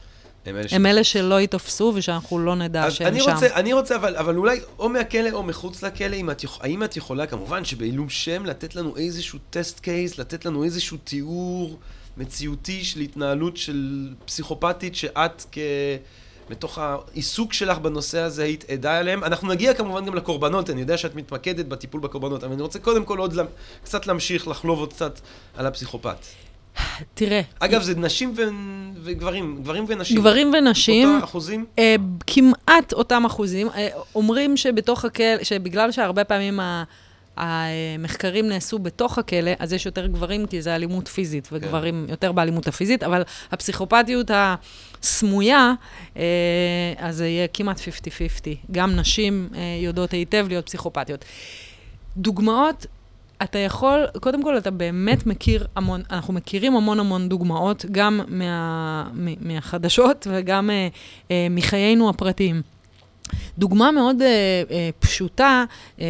A: הם אלה
B: הם אלה שלא ייתפסו ושאנחנו לא נדע שהם
A: אני
B: שם.
A: רוצה, אני רוצה, אבל, אבל אולי או מהכלא או מחוץ לכלא, אם את, האם את יכולה, כמובן שבעילום שם, לתת לנו איזשהו טסט קייס, לתת לנו איזשהו תיאור מציאותי של התנהלות של פסיכופתית שאת כ... מתוך העיסוק שלך בנושא הזה היית עדה אליהם. אנחנו נגיע כמובן גם לקורבנות, אני יודע שאת מתמקדת בטיפול בקורבנות, אבל אני רוצה קודם כל עוד למ- קצת להמשיך לחלוב עוד קצת על הפסיכופת.
B: תראה,
A: אגב, זה נשים ו... וגברים, גברים ונשים.
B: גברים ונשים,
A: אותו אחוזים?
B: אה, כמעט אותם אחוזים. אה, אומרים שבתוך הכלא, שבגלל שהרבה פעמים ה... המחקרים נעשו בתוך הכלא, אז יש יותר גברים, כי זה אלימות פיזית, וגברים יותר באלימות הפיזית, אבל הפסיכופתיות הסמויה, אה, אז זה יהיה כמעט 50-50. גם נשים אה, יודעות היטב להיות פסיכופתיות. דוגמאות אתה יכול, קודם כל, אתה באמת מכיר המון, אנחנו מכירים המון המון דוגמאות, גם מה, מהחדשות וגם אה, אה, מחיינו הפרטיים. דוגמה מאוד אה, אה, פשוטה, אה,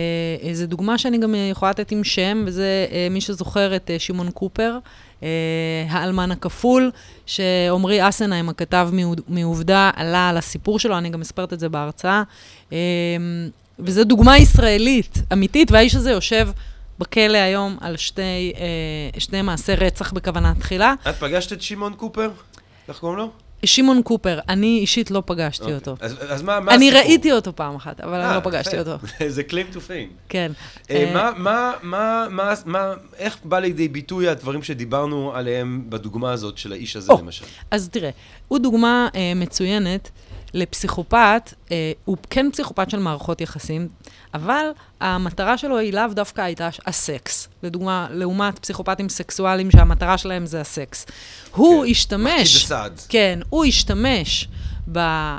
B: זו דוגמה שאני גם יכולה לתת עם שם, וזה אה, מי שזוכר את אה, שמעון קופר, אה, האלמן הכפול, שעמרי אסנהיים, הכתב מעובדה, עלה על הסיפור שלו, אני גם מספרת את זה בהרצאה. אה, וזו דוגמה ישראלית, אמיתית, והאיש הזה יושב בכלא היום על שתי, אה, שני מעשי רצח בכוונה תחילה.
A: את פגשת את שמעון קופר? איך קוראים לו?
B: שמעון קופר, אני אישית לא פגשתי
A: אוקיי.
B: אותו.
A: אז אז מה מה
B: אני
A: הסיפור?
B: ראיתי אותו פעם אחת, אבל אני
A: אה,
B: לא פגשתי. אותו.
A: זה claim to fame.
B: כן.
A: אה, מה, מה, מה, מה, מה, איך בא לידי ביטוי הדברים שדיברנו עליהם בדוגמה הזאת של האיש הזה,
B: או.
A: למשל?
B: אז תראה, הוא דוגמה אה, מצוינת לפסיכופת, אה, הוא כן פסיכופת של מערכות יחסים, אבל המטרה שלו היא לאו דווקא הייתה הסקס. לדוגמה, לעומת פסיכופטים סקסואליים שהמטרה שלהם זה הסקס. הוא
A: כן,
B: השתמש...
A: בסעד.
B: כן, הוא השתמש ב, אה,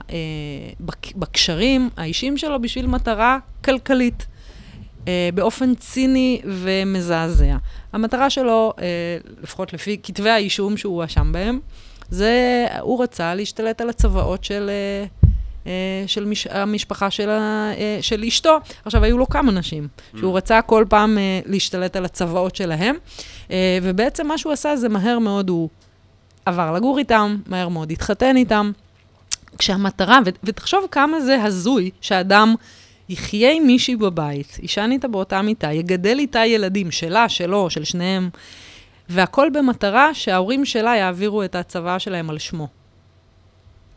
B: בק- בקשרים האישיים שלו בשביל מטרה כלכלית. אה, באופן ציני ומזעזע. המטרה שלו, אה, לפחות לפי כתבי האישום שהוא הואשם בהם, זה, הוא רצה להשתלט על הצוואות של, אה, של מש, המשפחה של, ה, אה, של אשתו. עכשיו, היו לו כמה נשים, שהוא רצה כל פעם אה, להשתלט על הצוואות שלהם, אה, ובעצם מה שהוא עשה זה מהר מאוד הוא עבר לגור איתם, מהר מאוד התחתן איתם. כשהמטרה, ו- ותחשוב כמה זה הזוי שאדם יחיה עם מישהי בבית, יישן איתה באותה מיטה, יגדל איתה ילדים, שלה, שלו, של שניהם, והכל במטרה שההורים שלה יעבירו את הצוואה שלהם על שמו.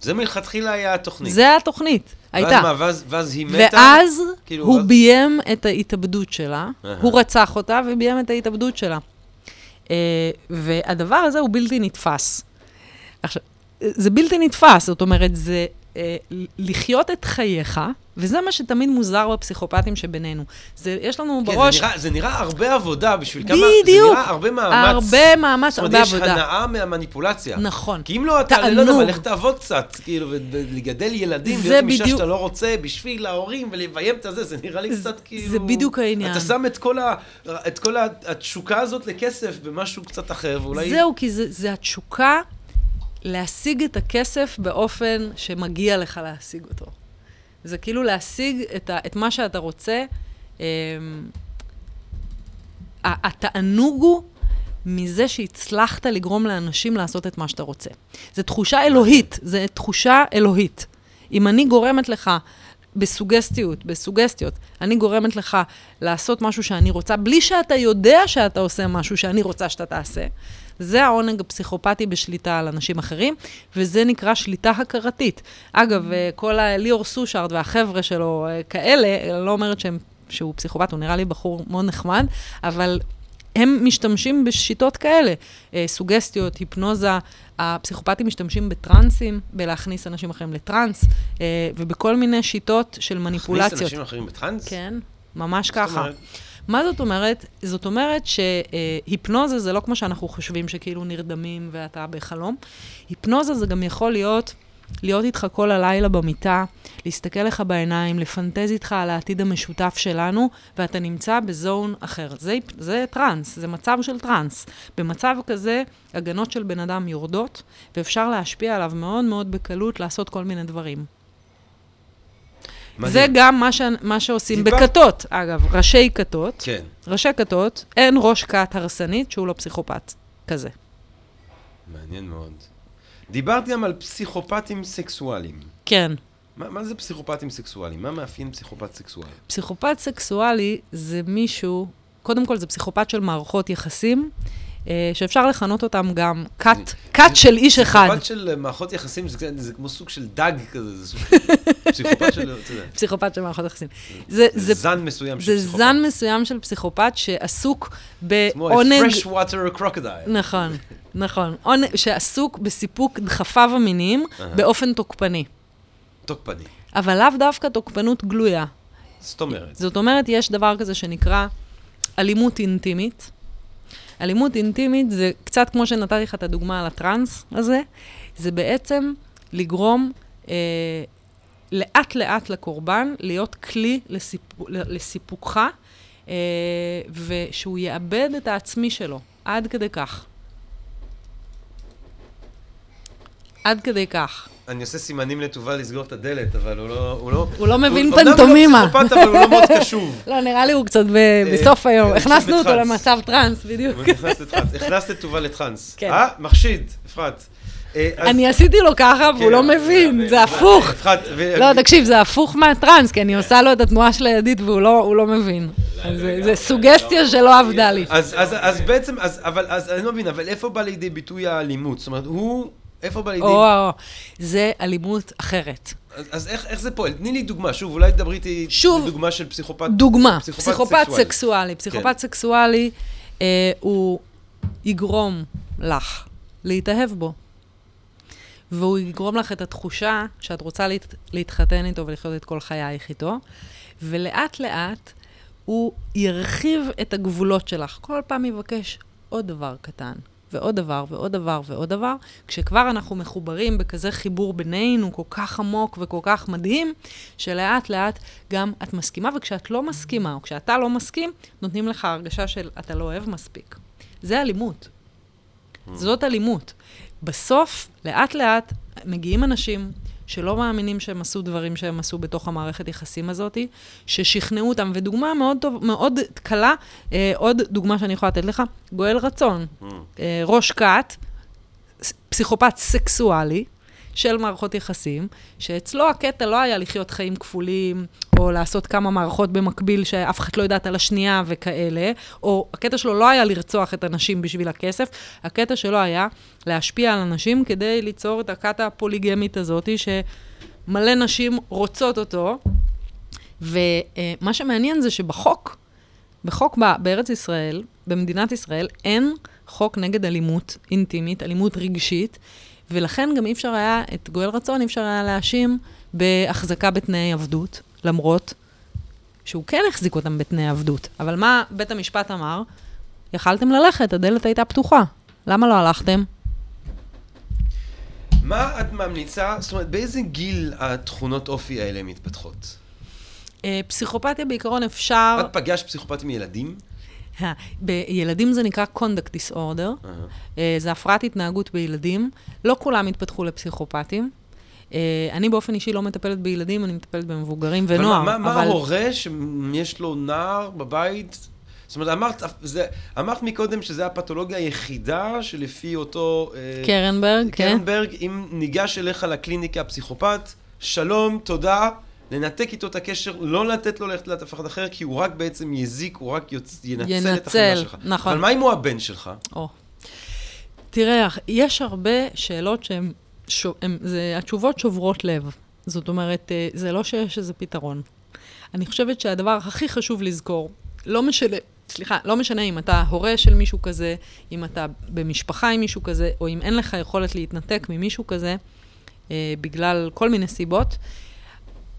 A: זה מלכתחילה היה התוכנית.
B: זה התוכנית, הייתה.
A: ואז מה, ואז, ואז היא מתה?
B: ואז
A: כאילו,
B: הוא
A: ואז-
B: ביים את ההתאבדות שלה. הוא רצח אותה וביים את ההתאבדות שלה. אה, והדבר הזה הוא בלתי נתפס. עכשיו, זה בלתי נתפס, זאת אומרת, זה אה, לחיות את חייך, וזה מה שתמיד מוזר בפסיכופטים שבינינו. זה, יש לנו
A: כן,
B: בראש...
A: זה, נראה, זה נראה הרבה עבודה בשביל כמה...
B: בדיוק.
A: זה נראה הרבה מאמץ.
B: הרבה מאמץ,
A: זאת אומרת,
B: הרבה
A: יש
B: עבודה.
A: הנאה מהמניפולציה.
B: נכון.
A: כי אם לא, אתה, אני לא יודע מה,
B: תענוג.
A: לך תעבוד קצת, כאילו, ולגדל ילדים,
B: זה
A: להיות עם אישה
B: בדיוק-
A: שאתה לא רוצה, בשביל ההורים, ולביים את הזה, זה נראה לי
B: זה-
A: קצת כאילו...
B: זה בדיוק העניין.
A: אתה שם את כל, ה, את כל התשוקה הזאת לכסף במשהו קצת אחר, ואולי...
B: זהו, כי זה, זה התשוקה להשיג את הכסף באופן שמגיע לך להשיג אותו. זה כאילו להשיג את, ה, את מה שאתה רוצה. אמ, ה- התענוג הוא מזה שהצלחת לגרום לאנשים לעשות את מה שאתה רוצה. זו תחושה אלוהית, זו תחושה אלוהית. אם אני גורמת לך בסוגסטיות, בסוגסטיות, אני גורמת לך לעשות משהו שאני רוצה, בלי שאתה יודע שאתה עושה משהו שאני רוצה שאתה תעשה, זה העונג הפסיכופתי בשליטה על אנשים אחרים, וזה נקרא שליטה הכרתית. אגב, אה, כל ה- ליאור סושארד והחבר'ה שלו אה, כאלה, אני לא אומרת שהם, שהוא פסיכופת, הוא נראה לי בחור מאוד נחמד, אבל הם משתמשים בשיטות כאלה, אה, סוגסטיות, היפנוזה, הפסיכופטים משתמשים בטרנסים, בלהכניס אנשים אחרים לטרנס, אה, ובכל מיני שיטות של
A: להכניס
B: מניפולציות.
A: אנשים אחרים בטראנס?
B: כן, ממש ככה.
A: אומרת?
B: מה זאת אומרת? זאת אומרת שהיפנוזה זה לא כמו שאנחנו חושבים, שכאילו נרדמים ואתה בחלום. היפנוזה זה גם יכול להיות, להיות איתך כל הלילה במיטה, להסתכל לך בעיניים, לפנטז איתך על העתיד המשותף שלנו, ואתה נמצא בזון אחר. זה, זה טראנס, זה מצב של טראנס. במצב כזה, הגנות של בן אדם יורדות, ואפשר להשפיע עליו מאוד מאוד בקלות לעשות כל מיני דברים.
A: מדהים.
B: זה גם מה, ש... מה שעושים
A: דיבר-
B: בכתות, אגב, ראשי כתות.
A: כן.
B: ראשי כתות, אין ראש כת הרסנית שהוא לא פסיכופת כזה.
A: מעניין מאוד. דיברת גם על פסיכופטים סקסואליים.
B: כן.
A: מה, מה זה פסיכופטים סקסואליים? מה מאפיין פסיכופת סקסואלי?
B: פסיכופת סקסואלי זה מישהו, קודם כל זה פסיכופת של מערכות יחסים, שאפשר לכנות אותם גם כת, כת של איש אחד.
A: פסיכופת של אה, מערכות יחסים זה, זה כמו סוג של דג כזה, זה סוג של פסיכופת של,
B: פסיכופת של מערכות יחסים. זה,
A: זה
B: זה,
A: זן מסוים של
B: זה
A: פסיכופת.
B: זן מסוים של פסיכופת שעסוק
A: כמו
B: בעונג...
A: fresh water crocodile.
B: נכון, נכון. שעסוק בסיפוק דחפיו המיניים. באופן תוקפני.
A: תוקפני.
B: אבל לאו דווקא תוקפנות גלויה.
A: זאת אומרת,
B: זאת אומרת, יש דבר כזה שנקרא אלימות אינטימית. אלימות אינטימית זה קצת כמו שנתתי לך את הדוגמה על הטראנס הזה, זה בעצם לגרום אה, לאט-לאט לקורבן להיות כלי לסיפ... לסיפוקך אה, ושהוא יאבד את העצמי שלו, עד כדי כך. עד כדי כך.
A: אני עושה סימנים לטובה לסגור את הדלת, אבל הוא לא... הוא לא,
B: הוא לא מבין
A: אומנם
B: פנטומימה.
A: הוא לא פסיכופת, אבל הוא לא מאוד קשוב.
B: לא, נראה לי הוא קצת ב- בסוף היום.
A: הוא קצת
B: הכנסנו אותו. למצב טראנס, בדיוק.
A: הוא. הכנסת טובה לטראנס.
B: כן.
A: אה? מחשיד, אפרת. אה,
B: אני עשיתי לו ככה, והוא
A: כן,
B: לא מבין, זה הפוך. לא, תקשיב, זה הפוך מהטראנס, כי אני עושה לו את התנועה של הידית והוא לא הוא לא מבין. אז זה- זה סוגסטיה שלא עבדה לי.
A: אז, בעצם, אבל, אני לא מבין, אבל איפה בא לידי ביטוי האלימות? זאת אומרת, הוא, איפה בא לידי...
B: או, זה אלימות אחרת.
A: אז, אז איך, איך זה פועל? תני לי דוגמה, שוב, אולי תדברי איתי
B: שוב,
A: דוגמה של פסיכופת...
B: דוגמה,
A: פסיכופת
B: פסיכופת
A: סקסואלי.
B: סקסואלי. פסיכופת סקסואלי, אה, הוא יגרום לך להתאהב בו. והוא יגרום לך את התחושה שאת רוצה להת, להתחתן איתו ולחיות את כל חייך איתו, ולאט לאט הוא ירחיב את הגבולות שלך. כל פעם יבקש עוד דבר קטן, ועוד דבר, ועוד דבר, ועוד דבר, כשכבר אנחנו מחוברים בכזה חיבור בינינו, כל כך עמוק וכל כך מדהים, שלאט לאט גם את מסכימה, וכשאת לא מסכימה, או כשאתה לא מסכים, נותנים לך הרגשה של אתה לא אוהב מספיק. זה אלימות. זאת אלימות. בסוף, לאט לאט, מגיעים אנשים שלא מאמינים שהם עשו דברים שהם עשו בתוך המערכת יחסים הזאת, ששכנעו אותם. ודוגמה מאוד טוב, מאוד קלה, אה, עוד דוגמה שאני יכולה לתת לך, גואל רצון, אה, ראש כת, פסיכופת סקסואלי של מערכות יחסים, שאצלו הקטע לא היה לחיות חיים כפולים, או לעשות כמה מערכות במקביל שאף אחד לא יודעת על השנייה וכאלה, או הקטע שלו לא היה לרצוח את הנשים בשביל הכסף, הקטע שלו היה להשפיע על אנשים כדי ליצור את הכת הפוליגמית הזאת, שמלא נשים רוצות אותו. ומה שמעניין זה שבחוק, בחוק בארץ ישראל, במדינת ישראל, אין חוק נגד אלימות אינטימית, אלימות רגשית, ולכן גם אי אפשר היה, את גואל רצון אי אפשר היה להאשים בהחזקה בתנאי עבדות, למרות שהוא כן החזיק אותם בתנאי עבדות. אבל מה בית המשפט אמר? יכלתם ללכת, הדלת הייתה פתוחה. למה לא הלכתם?
A: מה את ממליצה, זאת אומרת, באיזה גיל התכונות אופי האלה מתפתחות?
B: אה, פסיכופתיה בעיקרון אפשר...
A: את פגשת פסיכופטים ילדים?
B: בילדים זה נקרא conduct disorder. אה, זה הפרעת התנהגות בילדים. לא כולם התפתחו לפסיכופטים. אה, אני באופן אישי לא מטפלת בילדים, אני מטפלת במבוגרים
A: אבל
B: ונוער.
A: מה, מה ההורה שיש לו נער בבית? זאת אומרת, אמרת, זה, אמרת מקודם שזו הפתולוגיה היחידה שלפי אותו... אה,
B: קרנברג, כן.
A: קרנברג, אם ניגש אליך לקליניקה הפסיכופת, שלום, תודה, לנתק איתו את הקשר, לא לתת לו ללכת לאף אחד אחר, כי הוא רק בעצם יזיק, הוא רק יוצ... ינצל, את החברה
B: ינצל,
A: שלך.
B: נכון.
A: אבל מה אם הוא הבן שלך?
B: או. תראה, יש הרבה שאלות שהן, ש... הם, זה, התשובות שוברות לב. זאת אומרת, אה, זה לא שיש איזה פתרון. אני חושבת שהדבר הכי חשוב לזכור, לא משנה, סליחה, לא משנה אם אתה הורה של מישהו כזה, אם אתה במשפחה עם מישהו כזה, או אם אין לך יכולת להתנתק ממישהו כזה, אה, בגלל כל מיני סיבות,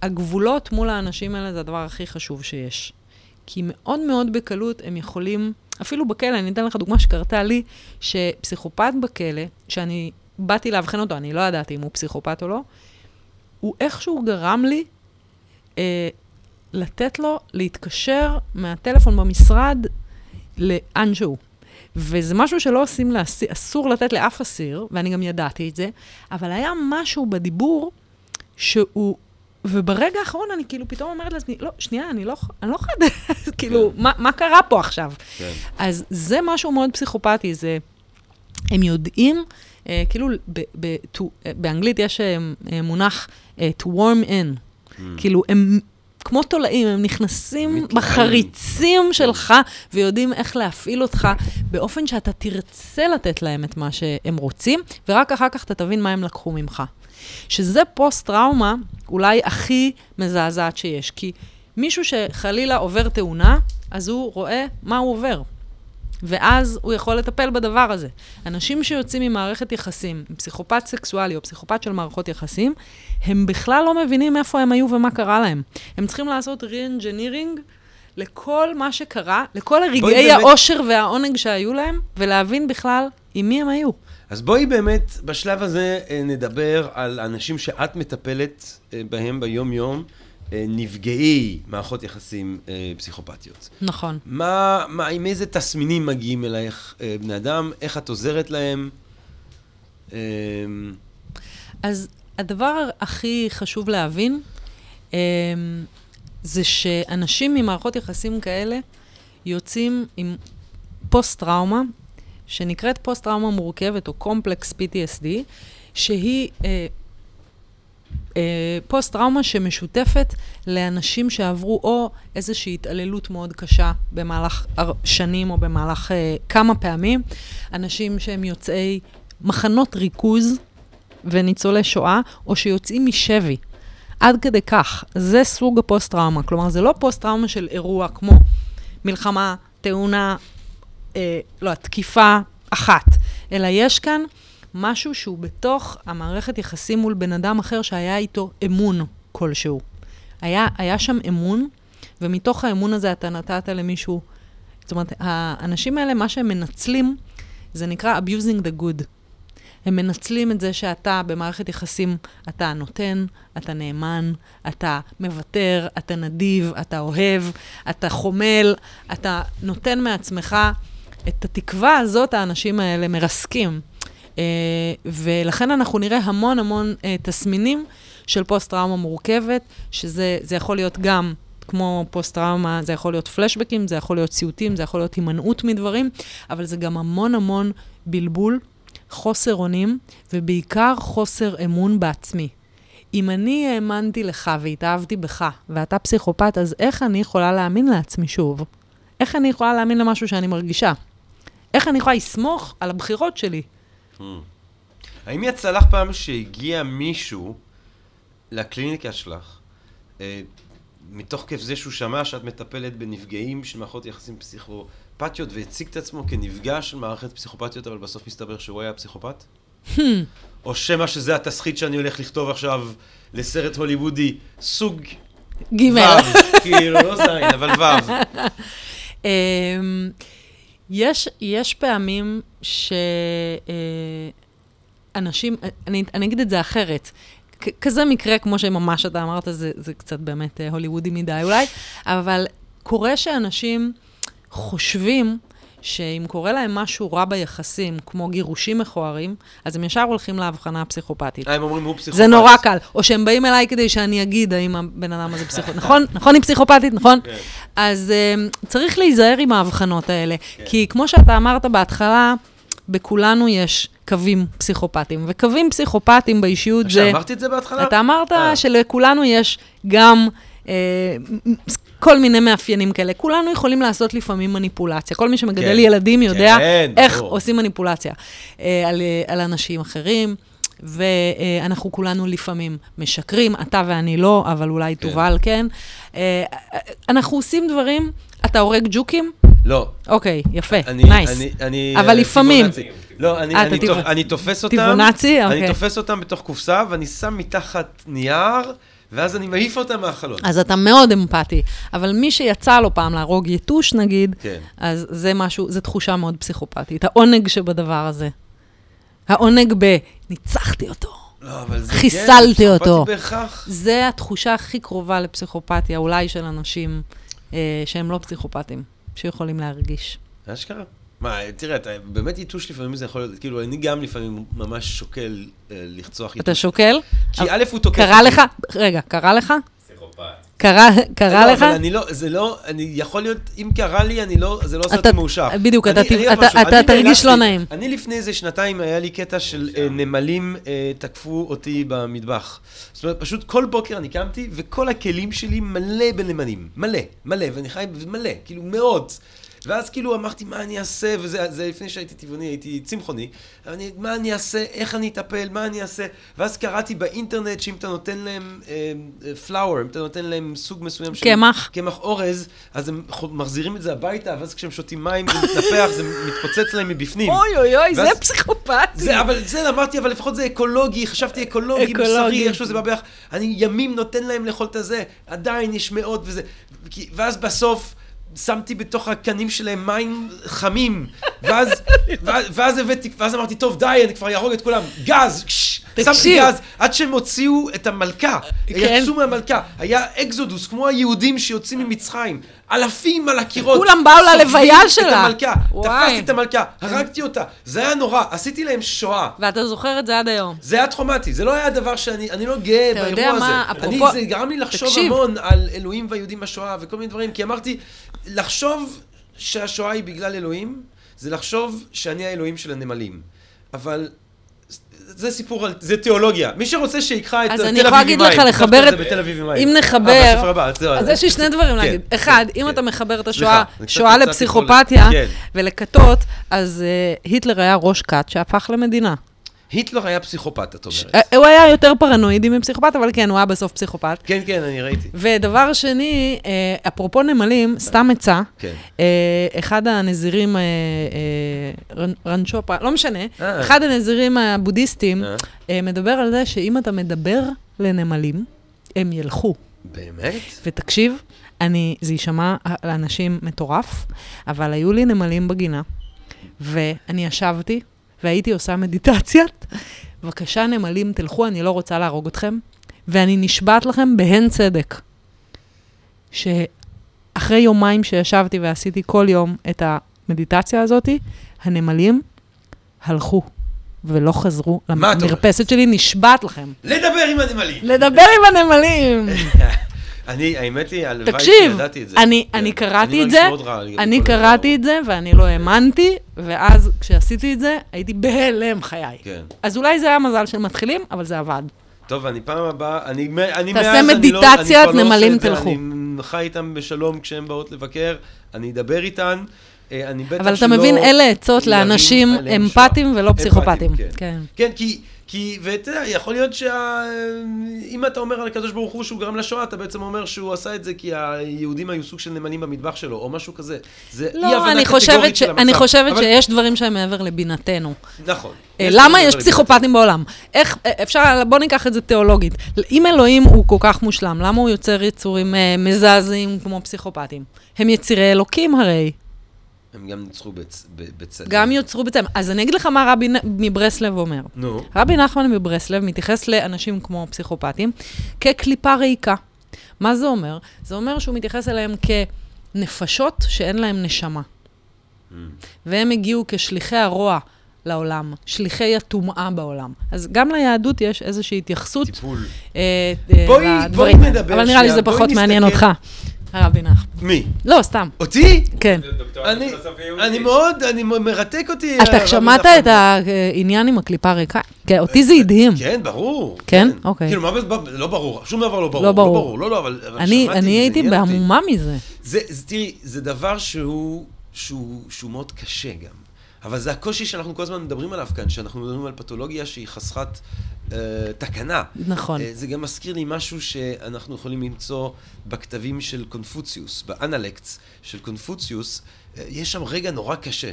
B: הגבולות מול האנשים האלה זה הדבר הכי חשוב שיש. כי מאוד מאוד בקלות הם יכולים, אפילו בכלא, אני אתן לך דוגמה שקרתה לי, שפסיכופת בכלא, שאני באתי לאבחן אותו, אני לא ידעתי אם הוא פסיכופת או לא, הוא איכשהו גרם לי אה, לתת לו להתקשר מהטלפון במשרד לאן שהוא. וזה משהו שלא עושים לאסיר, אסור לתת לאף אסיר, ואני גם ידעתי את זה, אבל היה משהו בדיבור שהוא... וברגע האחרון אני כאילו פתאום אומרת לעצמי, לא, שנייה, אני לא, אני לא יכולה, כאילו, מה, מה קרה פה עכשיו?
A: כן.
B: אז זה משהו מאוד פסיכופתי, זה, הם יודעים, אה, כאילו, ב, ב, to, אה, באנגלית יש אה, אה, מונח אה, to warm in,
A: Mm.
B: כאילו, הם כמו תולעים, הם נכנסים
A: מתלהבים.
B: בחריצים שלך ויודעים איך להפעיל אותך באופן שאתה תרצה לתת להם את מה שהם רוצים, ורק אחר כך אתה תבין מה הם לקחו ממך. שזה פוסט-טראומה אולי הכי מזעזעת שיש, כי מישהו שחלילה עובר תאונה, אז הוא רואה מה הוא עובר. ואז הוא יכול לטפל בדבר הזה. אנשים שיוצאים ממערכת יחסים, עם פסיכופת סקסואלי או פסיכופת של מערכות יחסים, הם בכלל לא מבינים איפה הם היו ומה קרה להם. הם צריכים לעשות re-engineering לכל מה שקרה, לכל הרגעי
A: באמת-
B: האושר והעונג שהיו להם, ולהבין בכלל עם מי הם היו.
A: אז בואי באמת, בשלב הזה אה, נדבר על אנשים שאת מטפלת אה, בהם ביום-יום, אה, נפגעי מערכות יחסים פסיכופתיות.
B: נכון.
A: מה, מה, עם איזה תסמינים מגיעים אלייך בני אדם? איך את עוזרת להם?
B: אז הדבר הכי חשוב להבין, זה שאנשים ממערכות יחסים כאלה יוצאים עם פוסט-טראומה, שנקראת פוסט-טראומה מורכבת, או complex PTSD, שהיא אה, אה, פוסט-טראומה שמשותפת לאנשים שעברו או איזושהי התעללות מאוד קשה במהלך שנים או במהלך אה, כמה פעמים, אנשים שהם יוצאי מחנות ריכוז וניצולי שואה, או שיוצאים משבי. עד כדי כך, זה סוג הפוסט-טראומה. כלומר, זה לא פוסט-טראומה של אירוע כמו מלחמה, תאונה, אה, לא, תקיפה אחת, אלא יש כאן משהו שהוא בתוך המערכת יחסים מול בן אדם אחר שהיה איתו אמון כלשהו. היה, היה שם אמון, ומתוך האמון הזה אתה נתת למישהו... זאת אומרת, האנשים האלה, מה שהם מנצלים, זה נקרא abusing the good. הם מנצלים את זה שאתה במערכת יחסים, אתה נותן, אתה נאמן, אתה מוותר, אתה נדיב, אתה אוהב, אתה חומל, אתה נותן מעצמך. את התקווה הזאת האנשים האלה מרסקים. Uh, ולכן אנחנו נראה המון המון uh, תסמינים של פוסט-טראומה מורכבת, שזה זה יכול להיות גם כמו פוסט-טראומה, זה יכול להיות פלשבקים, זה יכול להיות סיוטים, זה יכול להיות הימנעות מדברים, אבל זה גם המון המון בלבול, חוסר אונים, ובעיקר חוסר אמון בעצמי. אם אני האמנתי לך והתאהבתי בך, ואתה פסיכופת, אז איך אני יכולה להאמין לעצמי שוב? איך אני יכולה להאמין למשהו שאני מרגישה? איך אני יכולה לסמוך על הבחירות שלי?
A: האם יצא לך פעם שהגיע מישהו לקליניקה שלך, אה, מתוך כיף זה שהוא שמע שאת מטפלת בנפגעים של מערכות יחסים פסיכופתיות והציג את עצמו כנפגע של מערכת פסיכופתיות, אבל בסוף מסתבר שהוא היה פסיכופת? או שמא שזה התסחית שאני הולך לכתוב עכשיו לסרט הוליוודי, סוג
B: ג'
A: ו', כאילו, לא זין, אבל ו'.
B: אמ, יש, יש פעמים שאנשים, אני, אני אגיד את זה אחרת. כזה מקרה, כמו שממש אתה אמרת, זה, זה קצת באמת אה, הוליוודי מדי אולי, אבל קורה שאנשים חושבים שאם קורה להם משהו רע ביחסים, כמו גירושים מכוערים, אז הם ישר הולכים להבחנה הפסיכופתית.
A: אה, הם אומרים, הוא פסיכופת.
B: זה נורא קל. או שהם באים אליי כדי שאני אגיד האם הבן אדם הזה פסיכופת. נכון? נכון, היא פסיכופתית, נכון?
A: כן.
B: אז um, צריך להיזהר עם ההבחנות האלה. כי כמו שאתה אמרת בהתחלה, בכולנו יש קווים פסיכופטיים. וקווים פסיכופטיים באישיות זה...
A: שאמרתי את זה בהתחלה?
B: אתה אמרת
A: אה.
B: שלכולנו יש גם אה, כל מיני מאפיינים כאלה. כולנו יכולים לעשות לפעמים מניפולציה. כל מי שמגדל
A: כן.
B: ילדים יודע
A: כן,
B: איך
A: ברור.
B: עושים מניפולציה אה, על, אה, על אנשים אחרים. ואנחנו כולנו לפעמים משקרים, אתה ואני לא, אבל אולי
A: כן.
B: תובל כן. אה, אנחנו עושים דברים, אתה הורג ג'וקים?
A: לא.
B: אוקיי, יפה,
A: אני,
B: nice.
A: אני, אני,
B: אבל
A: אה,
B: לפעמים.
A: לא, אני,
B: אה,
A: אני,
B: טבע-
A: אני תופס אותם,
B: טבעוני?
A: אני
B: אוקיי.
A: תופס אותם בתוך קופסה, ואני שם מתחת נייר, ואז אני מעיף אותם מהחלון.
B: אז אתה מאוד אמפתי. אבל מי שיצא לו פעם להרוג יתוש, נגיד,
A: כן.
B: אז זה משהו, זו תחושה מאוד פסיכופתית. העונג שבדבר הזה. העונג ב... ניצחתי אותו.
A: לא, אבל זה
B: חיסלתי
A: כן,
B: אותו.
A: בהכרח.
B: זה התחושה הכי קרובה לפסיכופתיה, אולי של אנשים אה, שהם לא פסיכופטים, שיכולים להרגיש.
A: אשכרה. מה, תראה, אתה, באמת יתוש לפעמים זה יכול להיות, כאילו, אני גם לפעמים ממש שוקל אה, לרצוח יתוש.
B: אתה שוקל?
A: כי א' הוא תוקף
B: קרה. לך? רגע, קרה לך?
C: פסיכופת.
B: קרה, קרה
A: לא,
B: לך?
A: אבל אני לא, זה לא, אני יכול להיות, אם קרה לי, אני לא, זה לא עושה
B: אתה-
A: אותי מאושר.
B: בדיוק,
A: אני-
B: אתה
A: אני
B: אתה-
A: משהו,
B: אתה
A: אני
B: תרגיש לא נעים.
A: אני לפני איזה שנתיים, היה לי קטע של אה, נמלים אה, תקפו אותי במטבח. זאת אומרת, פשוט כל בוקר אני קמתי, וכל הכלים שלי מלא בנמלים. מלא, מלא, ואני חי מלא, כאילו מאות. ואז כאילו אמרתי, מה אני אעשה, וזה זה לפני שהייתי טבעוני, הייתי צמחוני. אני, מה אני אעשה, איך אני אטפל, מה אני אעשה. ואז קראתי באינטרנט שאם אתה נותן להם פלאואר, אם אתה נותן להם סוג מסוים של...
B: קמח.
A: קמח אורז, אז הם מחזירים את זה הביתה, ואז כשהם שותים מים זה מתנפח, זה מתפוצץ להם מבפנים.
B: אוי אוי אוי, זה
A: ואז-
B: פסיכופתי.
A: זה, אבל זה אמרתי, אבל לפחות זה אקולוגי, חשבתי אקולוגי. מוסרי, איכשהו זה בא ביחד. אני ימים נותן להם לאכול את הזה, עדיין יש מאות וזה. ואז בסוף שמתי בתוך הקנים שלהם מים חמים, ואז, ואז, ואז הבאתי, ואז אמרתי, טוב, די, אני כבר אהרוג את כולם, גז! שמתי. גז עד שהם הוציאו את המלכה.
B: כן.
A: יצאו מהמלכה. היה אקזודוס, כמו היהודים שיוצאים ממצרים. אלפים על הקירות.
B: כולם באו ללוויה שלה.
A: את המלכה.
B: וואי.
A: תפסתי את המלכה, הרגתי אותה. זה היה נורא, עשיתי להם שואה.
B: ואתה זוכר את זה עד היום.
A: זה היה טראומטי, זה לא היה דבר שאני, אני לא גאה
B: אתה יודע
A: באירוע
B: מה,
A: הזה.
B: אפרופו-
A: זה גרם לי לחשוב
B: תקשיב.
A: המון על אלוהים והיהודים בשואה וכל מיני דברים, כי אמרתי, לחשוב שהשואה היא בגלל אלוהים, זה לחשוב שאני האלוהים של הנמלים. אבל זה סיפור, על, זה תיאולוגיה. מי שרוצה שיקחה את
B: אז
A: תל
B: אני יכולה להגיד
A: אביב
B: לך לחבר את...
A: אביב.
B: אם
A: אה,
B: נחבר... אז יש לי שני דברים להגיד.
A: כן,
B: אחד,
A: כן,
B: אם
A: כן.
B: אתה מחבר את השואה, שואה לפסיכופתיה
A: כן.
B: ולכתות, אז אה, היטלר היה ראש כת שהפך למדינה.
A: היטלר היה פסיכופת, את אומרת.
B: אה, הוא היה יותר פרנואידי מפסיכופת, אבל כן, הוא היה בסוף פסיכופת.
A: כן, כן, אני ראיתי.
B: ודבר שני, אה, אפרופו נמלים, סתם עצה,
A: כן.
B: אה, אחד הנזירים, אה, אה, רנ- רנצ'ופה, לא משנה,
A: אה.
B: אחד הנזירים הבודהיסטים
A: אה,
B: אה, מדבר על זה שאם אתה מדבר לנמלים, הם ילכו.
A: באמת?
B: ותקשיב, אני, זה יישמע לאנשים מטורף, אבל היו לי נמלים בגינה, ואני ישבתי והייתי עושה מדיטציית. בבקשה, נמלים, תלכו, אני לא רוצה להרוג אתכם. ואני נשבעת לכם בהן צדק, שאחרי יומיים שישבתי ועשיתי כל יום את המדיטציה הזאת, הנמלים הלכו ולא חזרו? למרפסת שלי, נשבעת לכם.
A: לדבר עם הנמלים.
B: לדבר עם הנמלים.
A: אני, האמת היא, הלוואי
B: תקשיב,
A: שידעתי את זה.
B: אני,
A: כן.
B: אני קראתי את זה, אני קראתי. את זה ואני לא האמנתי, ואז כשעשיתי את זה, הייתי בהלם חיי.
A: כן.
B: אז אולי זה היה מזל של מתחילים, אבל זה עבד.
A: טוב, אני פעם הבאה, אני, אני
B: תעשה
A: מאז, אני לא,
B: מדיטציית
A: כבר לא
B: נמלים
A: את זה,
B: תלכו.
A: אני חי איתם בשלום כשהן באות לבקר, אני אדבר איתן, אה, אני בטח
B: אבל אתה מבין, אלה עצות לאנשים אמפתיים. ולא פסיכופטיים.
A: כן.
B: כן.
A: כן, כי, כי, ואתה יודע, יכול להיות שה... אם אתה אומר על הקדוש ברוך הוא שהוא גרם לשואה, אתה בעצם אומר שהוא עשה את זה כי היהודים היו סוג של נמלים במטבח שלו, או משהו כזה. זה אי
B: לא,
A: הבנה
B: אני
A: קטגורית
B: ש...
A: של המצב.
B: אני חושבת
A: אבל-
B: שיש דברים שהם מעבר לבינתנו.
A: נכון.
B: אה,
A: יש
B: למה יש פסיכופטים בעולם? איך, אה, אפשר, בוא ניקח את זה תיאולוגית. אם אלוהים הוא כל כך מושלם, למה הוא יוצר יצורים אה, מזעזעים כמו פסיכופטים? הם יצירי אלוקים הרי.
A: הם גם ניצחו בצ... ב- בצדק.
B: גם יוצרו בצלם. אז אני אגיד לך מה רבי מברסלב אומר.
A: נו.
B: רבי נחמן מברסלב מתייחס לאנשים כמו פסיכופטים כקליפה ריקה. מה זה אומר? זה אומר שהוא מתייחס אליהם כנפשות שאין להם נשמה.
A: Mm.
B: והם הגיעו כשליחי הרוע לעולם, שליחי הטומאה בעולם. אז גם ליהדות יש איזושהי התייחסות
A: טיפול.
B: אה, אה,
A: בואי- בואי
B: לדברים האלה.
A: נדבר
B: אבל נראה לי שזה
A: בואי
B: פחות מעניין אותך, הרבי נחמן.
A: מי?
B: לא, סתם,
A: אותי?
B: כן.
C: זה
A: אני. אני מאוד, אני מרתק אותי.
B: אתה שמעת. את העניין עם הקליפה הריקה? כן, אותי זה הדהים.
A: כן, ברור.
B: כן? אוקיי.
A: כאילו, מה, ב- לא ברור, שום דבר לא ברור.
B: לא ברור.
A: לא לא, לא, אבל שמעתי,
B: אני
A: זה
B: הייתי. בהמומה מזה.
A: זה, זה, תראי, זה דבר שהוא מאוד קשה גם. אבל זה הקושי שאנחנו כל הזמן מדברים עליו כאן, שאנחנו מדברים על פתולוגיה שהיא חסרת אה, תקנה.
B: נכון.
A: אה, זה גם מזכיר לי משהו שאנחנו יכולים למצוא בכתבים של קונפוציוס, באנלקטס של קונפוציוס, אה, יש שם רגע נורא קשה.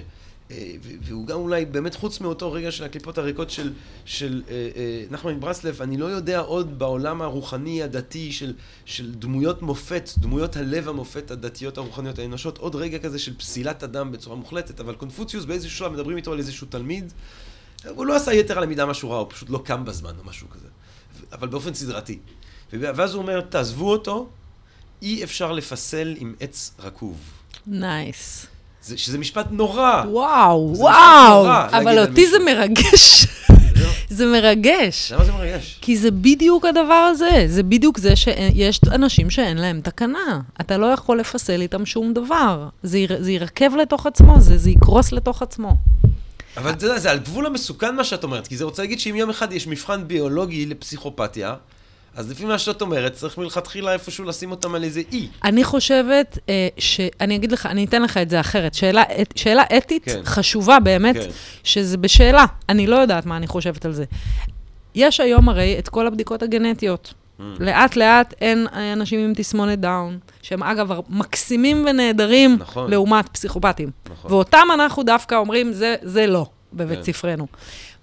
A: אה, והוא גם אולי, באמת חוץ מאותו רגע של הקליפות הריקות של, של אה, אה, נחמן מברסלב, אני לא יודע עוד בעולם הרוחני הדתי של, של דמויות מופת, דמויות המופת הדתיות הרוחניות האנושות, עוד רגע כזה של פסילת אדם בצורה מוחלטת, אבל קונפוציוס באיזשהו שלב מדברים איתו על איזשהו תלמיד, הוא לא עשה יתר על המידה משהו רע, הוא פשוט לא קם בזמן או משהו כזה. אבל באופן סדרתי. ואז הוא אומר, תעזבו אותו, אי אפשר לפסל עם עץ רקוב.
B: nice.
A: זה, שזה משפט נורא.
B: וואו, וואו.
A: נורא
B: אבל אותי זה. מרגש. זה מרגש.
A: למה זה מרגש?
B: כי זה בדיוק הדבר הזה. זה בדיוק זה שיש אנשים שאין להם תקנה. אתה לא יכול לפסל איתם שום דבר. זה, יר, זה ירכב לתוך עצמו, זה, זה יקרוס לתוך עצמו.
A: אבל אתה יודע, זה על גבול המסוכן מה שאת אומרת, כי זה רוצה להגיד שאם יום אחד יש מבחן ביולוגי לפסיכופתיה, אז לפי מה שאת אומרת, צריך מלכתחילה איפשהו לשים אותם על איזה אי.
B: אני חושבת אה, ש... אני אגיד לך, אני אתן לך את זה אחרת. שאלה, את- שאלה אתית
A: כן.
B: חשובה באמת,
A: כן.
B: שזה בשאלה. אני לא יודעת מה אני חושבת על זה. יש היום הרי את כל הבדיקות הגנטיות.
A: Mm.
B: לאט לאט אין אנשים עם תסמונת דאון, שהם אגב מקסימים ונהדרים
A: נכון.
B: לעומת פסיכופטים.
A: נכון.
B: ואותם אנחנו דווקא אומרים, זה, זה לא בבית
A: כן.
B: ספרנו.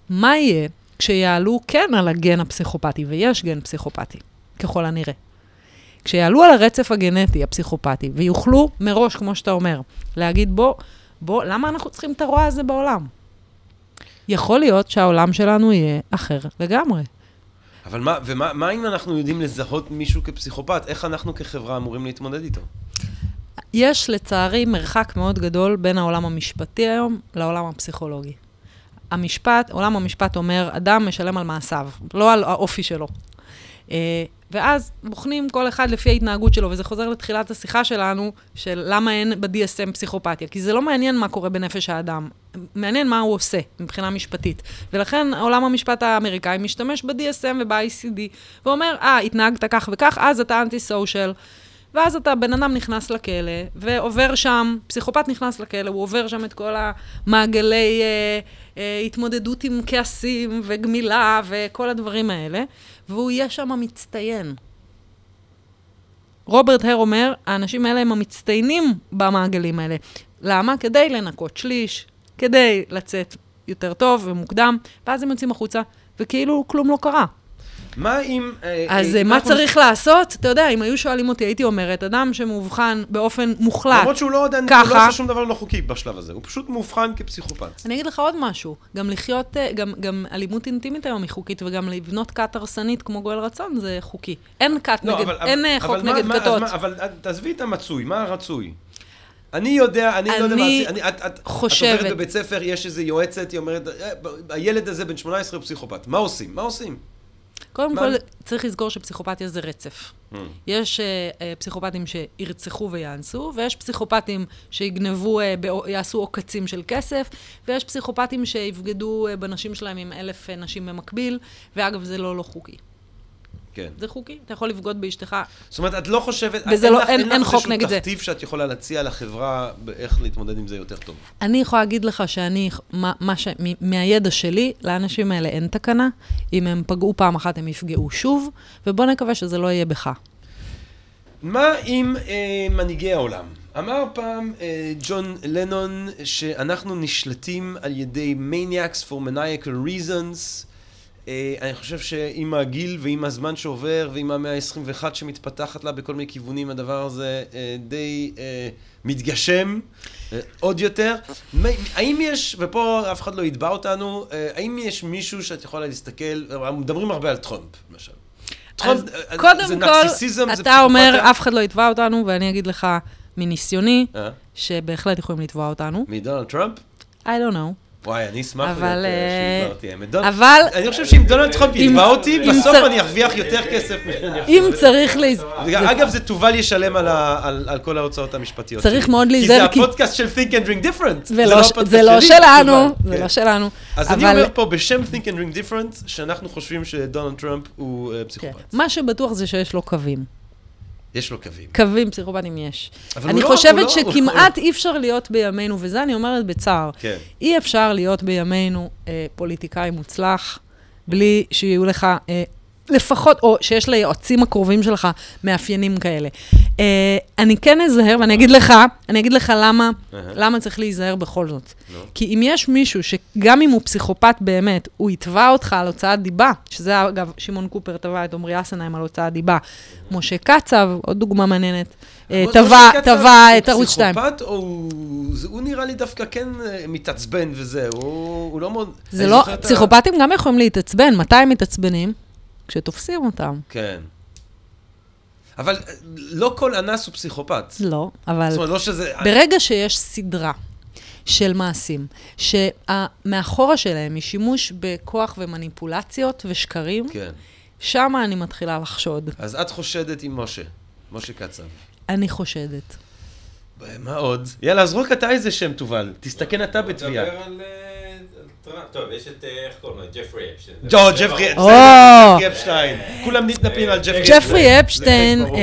B: מה יהיה כשיעלו כן על הגן הפסיכופתי, ויש גן פסיכופתי, ככל הנראה. כשיעלו על הרצף הגנטי הפסיכופתי, ויוכלו מראש, כמו שאתה אומר, להגיד, בוא, בוא, למה אנחנו צריכים את הרוע הזה בעולם? יכול להיות שהעולם שלנו יהיה אחר לגמרי.
A: אבל מה, ומה מה אם אנחנו יודעים לזהות מישהו כפסיכופת? איך אנחנו כחברה אמורים להתמודד איתו?
B: יש לצערי מרחק מאוד גדול בין העולם המשפטי היום לעולם הפסיכולוגי. המשפט, עולם המשפט אומר, אדם משלם על מעשיו, לא על האופי שלו. אה, ואז בוחנים כל אחד לפי ההתנהגות שלו, וזה חוזר לתחילת השיחה שלנו, של למה אין ב-DSM פסיכופתיה. כי זה לא מעניין מה קורה בנפש האדם, מעניין מה הוא עושה מבחינה משפטית. ולכן עולם המשפט האמריקאי משתמש ב-DSM וב-ICD, ואומר, אה, התנהגת כך וכך, אז אתה אנטי-סושיאל. ואז אתה, בן אדם נכנס לכלא, ועובר שם, פסיכופת נכנס לכלא, הוא עובר שם את כל המעגלי אה, אה, התמודדות עם כעסים וגמילה וכל הדברים האלה, והוא יהיה שם מצטיין. רוברט הר אומר, האנשים האלה הם המצטיינים במעגלים האלה. למה? כדי לנקות שליש, כדי לצאת יותר טוב ומוקדם, ואז הם יוצאים החוצה, וכאילו כלום לא קרה.
A: מה אם... אה,
B: אז
A: אה,
B: אה, מה
A: אנחנו-
B: צריך לעשות? אתה יודע, אם היו שואלים אותי, הייתי אומרת, אדם שמאובחן באופן מוחלט,
A: למרות שהוא לא, עדיין, הוא
B: ככה.
A: לא עושה שום דבר לא חוקי בשלב הזה, הוא פשוט מאובחן כפסיכופת.
B: אני אגיד לך עוד משהו, גם לחיות, אה, גם, גם אלימות אינטימית היום היא חוקית, וגם לבנות כת הרסנית כמו גואל רצון זה חוקי. אין כת
A: לא,
B: נגד,
A: אבל-
B: אין
A: אבל-
B: חוק
A: אבל
B: נגד
A: מה-
B: כתות.
A: מה- אבל תעזבי את המצוי, מה הרצוי? אני יודע, אני לא יודע מה
B: אני
A: עשי- אני- את- את-
B: חושבת-
A: את עוברת בבית ספר, יש איזה יועצת, היא אומרת, "אה, הילד הזה בן 18 הוא פסיכופת. מה עושים? מה עושים?
B: קודם כל, צריך לזכור שפסיכופתיה זה רצף. יש אה, אה, פסיכופטים שירצחו ויאנסו, ויש פסיכופטים שיגנבו, בעו- יעשו עוקצים של כסף, ויש פסיכופטים שיבגדו אה, בנשים שלהם עם אלף אה, נשים במקביל, ואגב, זה לא לא חוקי.
A: כן.
B: זה חוקי, אתה יכול לבגוד באשתך.
A: זאת אומרת, את לא חושבת,
B: וזה
A: אין
B: לא-
A: לך-
B: אין-
A: לך
B: אין חוק
A: איזשהו
B: נגד זה.
A: תכתיב שאת יכולה להציע לחברה באיך להתמודד עם זה יותר טוב.
B: אני יכולה להגיד לך שאני, מה, מה ש, מהידע שלי, לאנשים האלה אין תקנה. אם הם פגעו פעם אחת, הם יפגעו שוב, ובוא נקווה שזה לא יהיה בך.
A: מה עם אה, מנהיגי העולם? אמר פעם אה, ג'ון לנון שאנחנו נשלטים על ידי maniacs for maniacal reasons. אה, אני חושב שעם הגיל ועם הזמן שעובר ועם המאה ה-21 שמתפתחת לה בכל מיני כיוונים, הדבר הזה אה, די אה, מתגשם עוד יותר. האם יש, ופה אף אחד לא יתבע אותנו, האם יש מישהו שאת יכולה להסתכל, מדברים הרבה על טראמפ, למשל. טראמפ,
B: קודם
A: זה
B: כל,
A: נרקסיסיזם, זה
B: אתה אומר,
A: פסיכופתיה?
B: אף אחד לא יתבע אותנו, ואני אגיד לך מניסיוני? שבהחלט יכולים לתבוע אותנו.
A: מדונלד טראמפ?
B: I don't know.
A: וואי, אני אשמח
B: אבל,
A: להיות אה,
B: אה, אבל
A: אני חושב שאם דונלד טראמפ יתבע אותי,
B: אם
A: בסוף
B: צר-
A: אני ארוויח יותר כסף.
B: אם צריך להיז...
A: אגב, זה תובל ישלם על ה- על על כל ההוצאות המשפטיות
B: צריך
A: שלי.
B: מאוד
A: כי
B: להיזהר,
A: זה
B: כי-
A: הפודקאסט של Think and Drink Different.
B: זה לא-
A: הפודקאסט
B: זה לא שלנו. זה
A: כן.
B: לא שלנו.
A: אז אני
B: אבל-
A: אומר פה בשם Think and Drink Different, שאנחנו חושבים שדונלד טראמפ הוא אה,
B: כן.
A: פסיכופת.
B: מה שבטוח זה שיש לו קווים.
A: יש לו קווים.
B: קווים פסיכופטיים יש. אני
A: הוא לא-
B: חושבת
A: הוא לא-
B: שכמעט אי אפשר להיות בימינו, וזה אני אומרת בצער,
A: כן.
B: אי אפשר להיות בימינו אה, פוליטיקאי מוצלח בלי שיהיו לך אה, לפחות, או שיש ליועצים הקרובים שלך מאפיינים כאלה. אה, אני כן אזהר, ואני אגיד לך, אני אגיד לך למה. למה צריך להיזהר בכל זאת. כי אם יש מישהו שגם אם הוא פסיכופת באמת, הוא יתבע אותך על הוצאת דיבה, שזה אגב, שמעון קופר תבע את עמרי אסנהיים על הוצאת דיבה. משה קצב, עוד דוגמה מעניינת, אה, תבע
A: משה קצב
B: תבע
A: הוא
B: את ערוץ 2.
A: פסיכופת, או הוא- הוא נראה לי דווקא כן אה, מתעצבן וזה, הוא הוא לא מאוד...
B: זה לא, פסיכופטים גם יכולים להתעצבן. מתי הם מתעצבנים? כשתופסים אותם.
A: כן. אבל אה, לא כל אנס הוא פסיכופת.
B: לא, אבל
A: זאת אומרת, לא שזה...
B: ברגע שיש סדרה של מעשים, שמאחורה שלהם היא שימוש בכוח ומניפולציות ושקרים,
A: כן.
B: שם אני מתחילה לחשוד.
A: אז את חושדת עם משה, משה קצב.
B: אני חושדת.
A: מה עוד? יאללה, אז רק אתה איזה שם תובל. תסתכן אתה בתביעה.
C: נדבר על אה. טוב, יש את, אה, איך קוראים לו? ג'פרי אפשטיין. זה-
A: ג'ו,
C: זה
A: ג'פרי. ג'פרי אפשטיין. כולם מתנפלים על ג'פרי
B: ג'פרי אפשטיין,
A: ברור.
B: אה,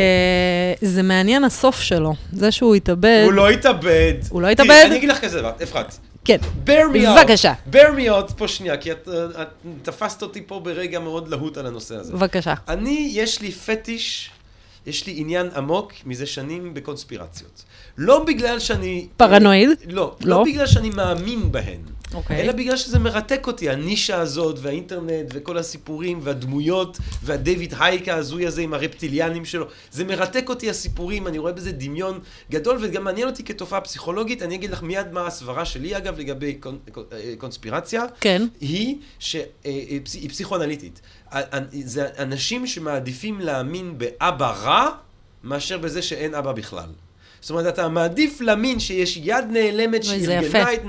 B: זה מעניין הסוף שלו. זה שהוא התאבד.
A: הוא לא התאבד.
B: הוא לא
A: תראי,
B: התאבד?
A: אני אגיד לך כזה דבר, אפרת.
B: כן.
A: bear me out.
B: בבקשה.
A: bear me out פה שנייה, כי את, אה, את תפסת אותי פה ברגע מאוד להוט על הנושא הזה.
B: בבקשה.
A: אני, יש לי פטיש, יש לי עניין עמוק מזה שנים בקונספירציות. לא בגלל שאני...
B: פרנואיד?
A: לא, לא,
B: לא?
A: בגלל שאני מאמין בהן.
B: אוקיי.
A: אלא בגלל שזה מרתק אותי, הנישה הזאת, והאינטרנט, וכל הסיפורים, והדמויות, והדייוויד הייק ההזוי הזה עם הרפטיליאנים שלו. זה מרתק אותי הסיפורים, אני רואה בזה דמיון גדול, וגם מעניין אותי כתופעה פסיכולוגית. אני אגיד לך מיד מה הסברה שלי, אגב, לגבי אה, קונספירציה.
B: כן.
A: היא שהיא פסיכואנליטית. ה- ה- זה אנשים שמעדיפים להאמין באבא רע, מאשר בזה שאין אבא בכלל. זאת אומרת, אתה מעדיף להאמין שיש יד נעלמת שארגנה. את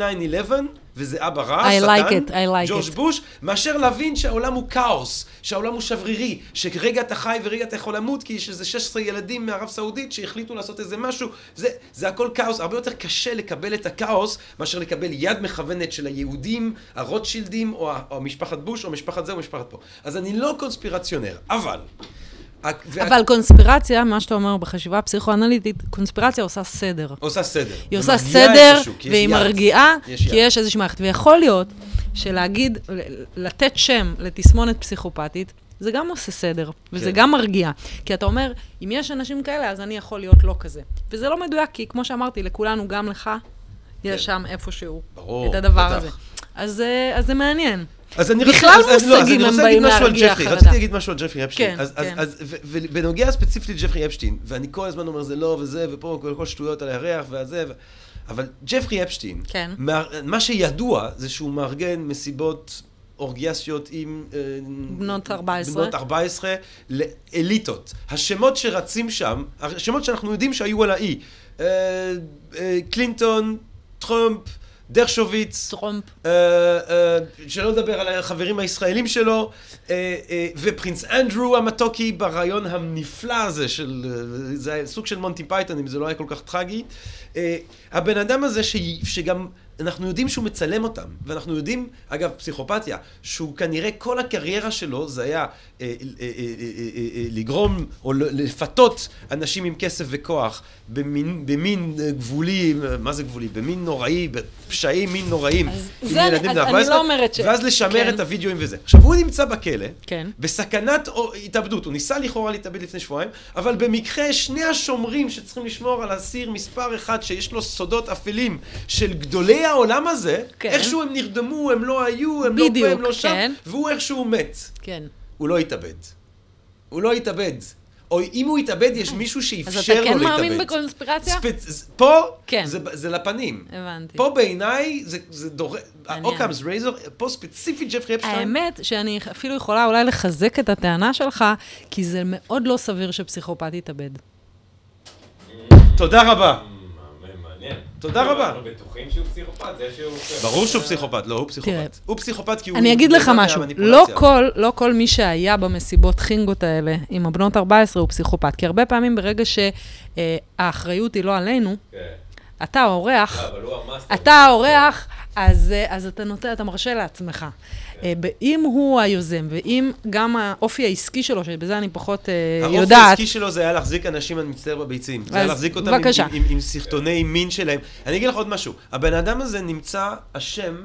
A: 9-11, וזה אבא רע,
B: I
A: שטן,
B: like it, I like
A: ג'ורג'. בוש, מאשר להבין שהעולם הוא כאוס, שהעולם הוא שברירי, שרגע אתה חי ורגע אתה יכול למות, כי יש איזה 16 ילדים מערב סעודית שהחליטו לעשות איזה משהו, זה, זה הכל כאוס, הרבה יותר קשה לקבל את הכאוס, מאשר לקבל יד מכוונת של היהודים, הרוטשילדים, או, או משפחת בוש, או משפחת זה, או משפחת פה. אז אני לא קונספירציונר, אבל...
B: אבל קונספירציה, מה שאתה אומר בחשיבה הפסיכואנליטית, קונספירציה עושה סדר.
A: עושה סדר.
B: היא עושה סדר,
A: איפשהו,
B: והיא. מרגיעה. כי יש איזושהי מערכת. ויכול להיות שלהגיד, לתת שם לתסמונת פסיכופתית, זה גם עושה סדר, וזה
A: כן.
B: גם מרגיע. כי אתה אומר, אם יש אנשים כאלה, אז אני יכול להיות לא כזה. וזה לא מדויק, כי כמו שאמרתי, לכולנו, גם לך,
A: כן.
B: יש שם איפושהו
A: ברור,
B: את הדבר
A: בטח.
B: הזה. אז, אה, אז זה מעניין.
A: אז אני
B: בכלל
A: רוצה, אז, אז, לא, אז אני רוצה להגיד משהו על ג'פרי. רציתי להגיד משהו על ג'פרי אפשטיין.
B: כן,
A: אז, אז,
B: כן.
A: אז, ו- ובנוגע ספציפית לג'פרי אפשטיין, ואני כל הזמן אומר זה לא וזה, ופה כל, כל שטויות על הירח והזה, ו... אבל ג'פרי אפשטיין,
B: כן.
A: מה, מה שידוע זה שהוא מארגן מסיבות אורגיסטיות עם... אה,
B: בנות 14.
A: בנות 14 לאליטות. השמות שרצים שם, השמות שאנחנו יודעים שהיו על האי, אה, אה, קלינטון, טראמפ, דרשוביץ,
B: טרומפ.
A: אה, אה, שלא לדבר על החברים הישראלים שלו, אה, אה, ו Prince אנדרו המתוקי ברעיון הנפלא הזה של, אה, זה היה סוג של מונטי פייתון, אם זה לא היה כל כך טרגי. אה, הבן אדם הזה ש, שגם, אנחנו יודעים שהוא מצלם אותם, ואנחנו יודעים, אגב, פסיכופתיה, שהוא כנראה כל הקריירה שלו זה היה אה, אה, אה, אה, אה, אה, לגרום או לפתות אנשים עם כסף וכוח במין, במין אה, גבולי, אה, מה זה גבולי? במין נוראי, בפשעי מין נוראים.
B: אז זה אני- אז אני
A: 14,
B: לא אומרת ש-
A: ואז לשמר
B: כן.
A: את הוידאוים וזה. עכשיו, הוא נמצא בכלא,
B: כן.
A: בסכנת התאבדות. הוא ניסה לכאורה להתאבד לפני שבועיים, אבל במקרה שני השומרים שצריכים לשמור על אסיר מספר אחד, שיש לו סודות אפלים של גדולי העולם הזה,
B: כן.
A: איכשהו הם נרדמו, הם לא היו, הם לא פה,
B: בדיוק,
A: הם לא שם,
B: כן.
A: והוא איכשהו מת.
B: כן.
A: הוא לא התאבד. הוא לא התאבד. או אם הוא התאבד, יש מישהו
B: אז
A: שאפשר
B: אתה
A: לו
B: כן
A: להתאבד.
B: מאמין בקונספירציה?
A: ספצ... פה,
B: כן.
A: זה, זה לפנים.
B: הבנתי.
A: פה בעיניי, זה, זה דורש... אוקאמס רייזר, פה ספציפית ג'פרי אפשטיין.
B: האמת שאני אפילו יכולה אולי לחזק את הטענה שלך, כי זה מאוד לא סביר שפסיכופת יתאבד.
A: תודה רבה. תודה רבה.
C: אנחנו בטוחים שהוא פסיכופת, זה שהוא...
A: ברור שהוא פסיכופת, לא, הוא פסיכופת. הוא פסיכופת כי הוא...
B: אני אגיד לך משהו. לא כל, לא כל מי שהיה במסיבות חינגות האלה עם הבנות 14 הוא פסיכופת, כי הרבה פעמים ברגע שהאחריות היא לא עלינו,
C: כן.
B: אתה האורח,
C: לא.
B: אתה האורח, אז, אה, אז אתה נותן, אתה מרשה לעצמך. אה, אם הוא היוזם, ואם גם האופי העסקי שלו, שבזה אני פחות אה,
A: האופי
B: יודעת,
A: העסקי שלו זה היה להחזיק אנשים, אני מצטער, בביצים. זה היה להחזיק אותם עם סרטוני מין שלהם. אני אגיד לך עוד משהו. הבן אדם הזה נמצא אשם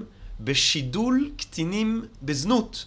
A: בשידול קטינים בזנות.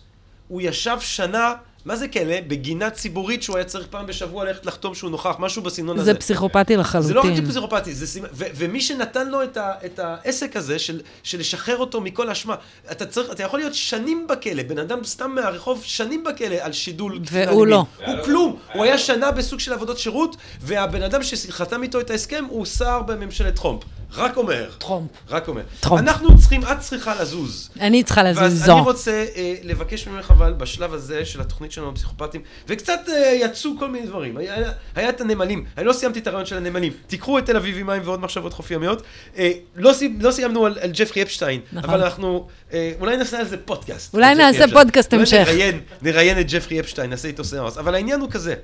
A: הוא ישב שנה, מה זה כאלה? בגינה ציבורית שהוא היה צריך פעם בשבוע ללכת לחתום שהוא נוכח, משהו בסגנון הזה.
B: זה פסיכופתי לחלוטין.
A: זה לא רק פסיכופתי, זה סימ... ו- ומי שנתן לו את, ה- את העסק הזה של, של לשחרר אותו מכל אשמה, אתה צריך, אתה יכול להיות שנים בכלא, בן אדם סתם מהרחוב שנים בכלא על שידול.
B: והוא. לא.
A: הוא כלום, הוא היה שנה בסוג של עבודות שירות, והבן אדם שחתם איתו את ההסכם הוא שר בממשלת טראמפ. רק אומר.
B: טראמפ.
A: רק אומר.
B: טראמפ.
A: אנחנו צריכים, את צריכה לזוז.
B: אני צריכה
A: ואז
B: לזוז
A: אני רוצה אה, לבקש ממך אבל בשלב הזה של התוכנית שלנו הפסיכופטים, וקצת אה, יצאו כל מיני דברים. היה, היה, את הנמלים, אני לא סיימתי את הרעיון של הנמלים. תיקחו את תל אביב עם מים ועוד מחשבות חוף ימיות. אה, לא, לא סיימנו על, על ג'פרי אפשטיין,
B: נכון.
A: אבל אנחנו, אה, אולי נעשה על זה פודקאסט.
B: אולי נעשה
A: אפשטיין.
B: פודקאסט המשך.
A: נראיין, נראיין את ג'פרי אפשטיין, נעשה איתו סיאנס. אבל העניין הוא כזה,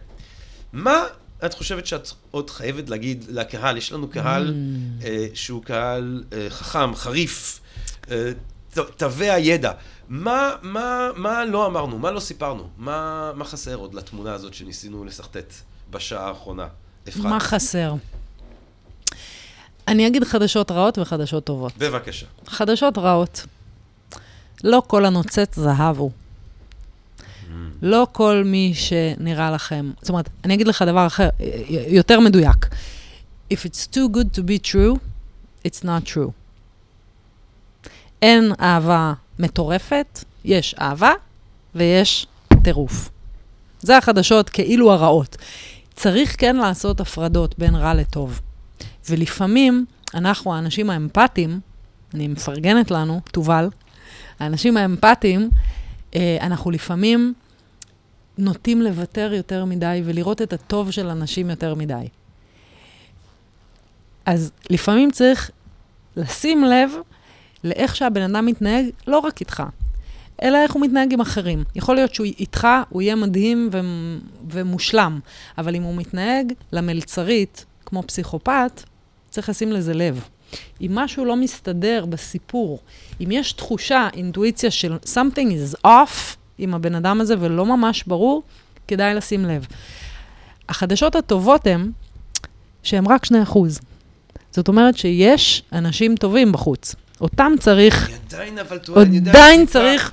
A: מה את חושבת שאת עוד חייבת להגיד לקהל? יש לנו קהל
B: Mm.
A: אה, שהוא קהל אה, חכם, חריף, אה, ת- תווה הידע. מה, מה, מה לא אמרנו? מה לא סיפרנו? מה, מה חסר עוד לתמונה הזאת שניסינו לשרטט בשעה האחרונה? אפרת,
B: מה חסר? אני אגיד חדשות רעות וחדשות טובות.
A: בבקשה.
B: חדשות רעות. לא כל הנוצץ זהב הוא. לא כל מי שנראה לכם, זאת אומרת, אני אגיד לך דבר אחר, יותר מדויק. If it's too good to be true, it's not true. אין אהבה מטורפת, יש אהבה ויש טירוף. זה החדשות כאילו הרעות. צריך כן לעשות הפרדות בין רע לטוב. ולפעמים, אנחנו, האנשים האמפתיים, אני מפרגנת לנו, תובל, האנשים האמפתיים, אה, אנחנו לפעמים נוטים לוותר יותר מדי ולראות את הטוב של אנשים יותר מדי. אז לפעמים צריך לשים לב לאיך שהבן אדם מתנהג, לא רק איתך, אלא איך הוא מתנהג עם אחרים. יכול להיות שהוא איתך, הוא יהיה מדהים ו- ומושלם, אבל אם הוא מתנהג למלצרית, כמו פסיכופת, צריך לשים לזה לב. אם משהו לא מסתדר בסיפור, אם יש תחושה, אינטואיציה של something is off עם הבן אדם הזה ולא ממש ברור, כדאי לשים לב. החדשות הטובות הן שהם רק 2%. זאת אומרת שיש אנשים טובים בחוץ. אותם צריך,
A: עדיין, אבל טועה.
B: עדיין
A: קליפה-
B: צריך,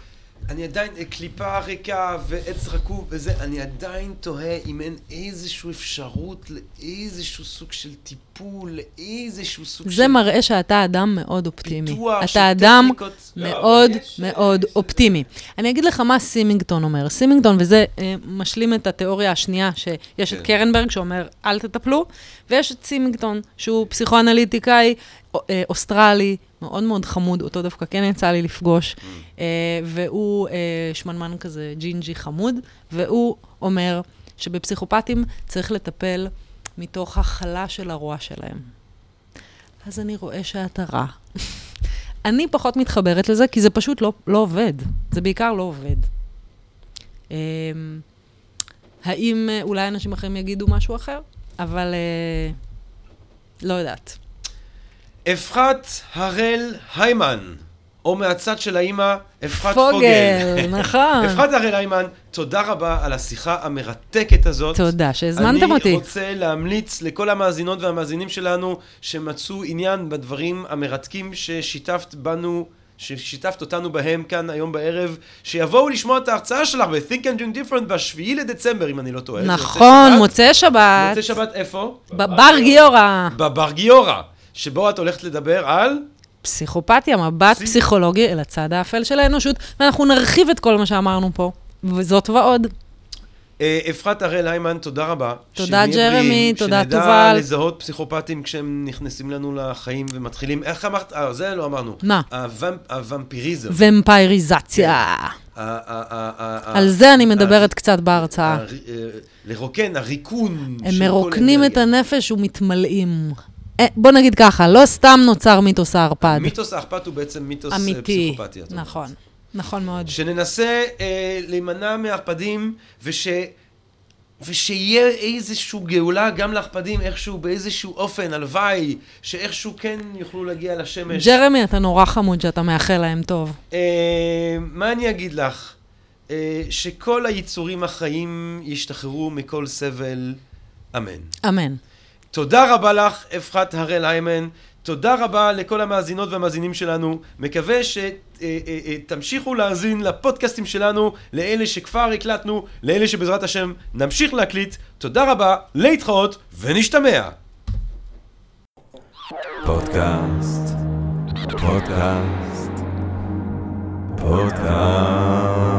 A: אני עדיין, קליפה ריקה ועץ רקוב וזה, אני עדיין תוהה אם אין איזושהי אפשרות לאיזשהו סוג של טיפול, לאיזשהו סוג של...
B: זה מראה שאתה אדם מאוד אופטימי.
A: פיתוח של
B: אתה אדם
A: טכניקות.
C: לא,
B: מאוד
C: יש-
B: מאוד
C: יש-
B: אופטימי. אני אגיד לך מה סימינגטון אומר. סימינגטון, וזה אה, משלים את התיאוריה השנייה, שיש את
A: כן.
B: קרנברג שאומר, אל תטפלו, ויש את סימינגטון, שהוא פסיכואנליטיקאי אה, אוסטרלי, מאוד מאוד חמוד, אותו דווקא כן יצא לי לפגוש,
A: Mm.
B: אה, והוא אה, שמנמן כזה ג'ינג'י חמוד, והוא אומר שבפסיכופטים צריך לטפל מתוך הכלה של הרוע שלהם. אז אני רואה שאתה רע. אני פחות מתחברת לזה, כי זה פשוט לא, לא עובד. זה בעיקר לא עובד. אמ, האם אולי אנשים אחרים יגידו משהו אחר? אבל אה, לא יודעת.
A: אפרת הראל היימן, או מהצד של האימא, אפרת פוגל.
B: פוגל, נכון.
A: אפרת הראל היימן, תודה רבה על השיחה המרתקת הזאת.
B: תודה שהזמנתם אותי.
A: אני רוצה להמליץ לכל המאזינות והמאזינים שלנו שמצאו עניין בדברים המרתקים ששיתפת בנו, ששיתפת אותנו בהם כאן היום בערב, שיבואו לשמוע את ההרצאה שלך ב-Think and Drink Different בשביעי לדצמבר, אם אני לא טועה.
B: נכון. מוצאי שבת.
A: מוצאי שבת איפה?
B: בבר גיורא.
A: בבר גיורא, שבו את הולכת לדבר על...
B: פסיכופתיה, מבט
A: פסיכ-
B: פסיכולוגי אל הצד האפל של האנושות, ואנחנו נרחיב את כל מה שאמרנו פה, וזאת ועוד.
A: אה, אפרת הראל היימן, תודה רבה.
B: תודה, ג'רמי, תודה,
A: שנדע
B: תובל.
A: לזהות פסיכופטים כשהם נכנסים לנו לחיים ומתחילים, איך אמרת? אה, זה לא אמרנו.
B: מה?
A: הוומפ- הוומפיריזם.
B: ומפייריזציה.
A: ה-
B: על זה אני מדברת קצת בהרצאה.
A: הר- אה, לרוקן, הריקון.
B: הם מרוקנים את. הנפש ומתמלאים. אה, בוא נגיד ככה, לא סתם נוצר מיתוס הערפד.
A: מיתוס האכפת הוא בעצם מיתוס אה,
B: אמיתי.
A: פסיכופתיה. אתה אומר.
B: נכון, נכון מאוד.
A: שננסה אה, להימנע מערפדים, וש... ושיהיה איזושהי גאולה גם לערפדים, איכשהו, באיזשהו אופן, הלוואי, שאיכשהו כן יוכלו להגיע לשמש.
B: ג'רמי, אתה נורא חמוד שאתה מאחל להם טוב.
A: אה, מה אני אגיד לך? אה, שכל היצורים החיים ישתחררו מכל סבל, אמן.
B: אמן.
A: תודה רבה לך, אפרת הראל היימן. תודה רבה לכל המאזינות והמאזינים שלנו. מקווה שתמשיכו להאזין לפודקאסטים שלנו, לאלה שכבר הקלטנו, לאלה שבעזרת השם נמשיך להקליט. תודה רבה, להתחאות ונשתמע.
D: פודקאסט, פודקאסט, פודקאסט.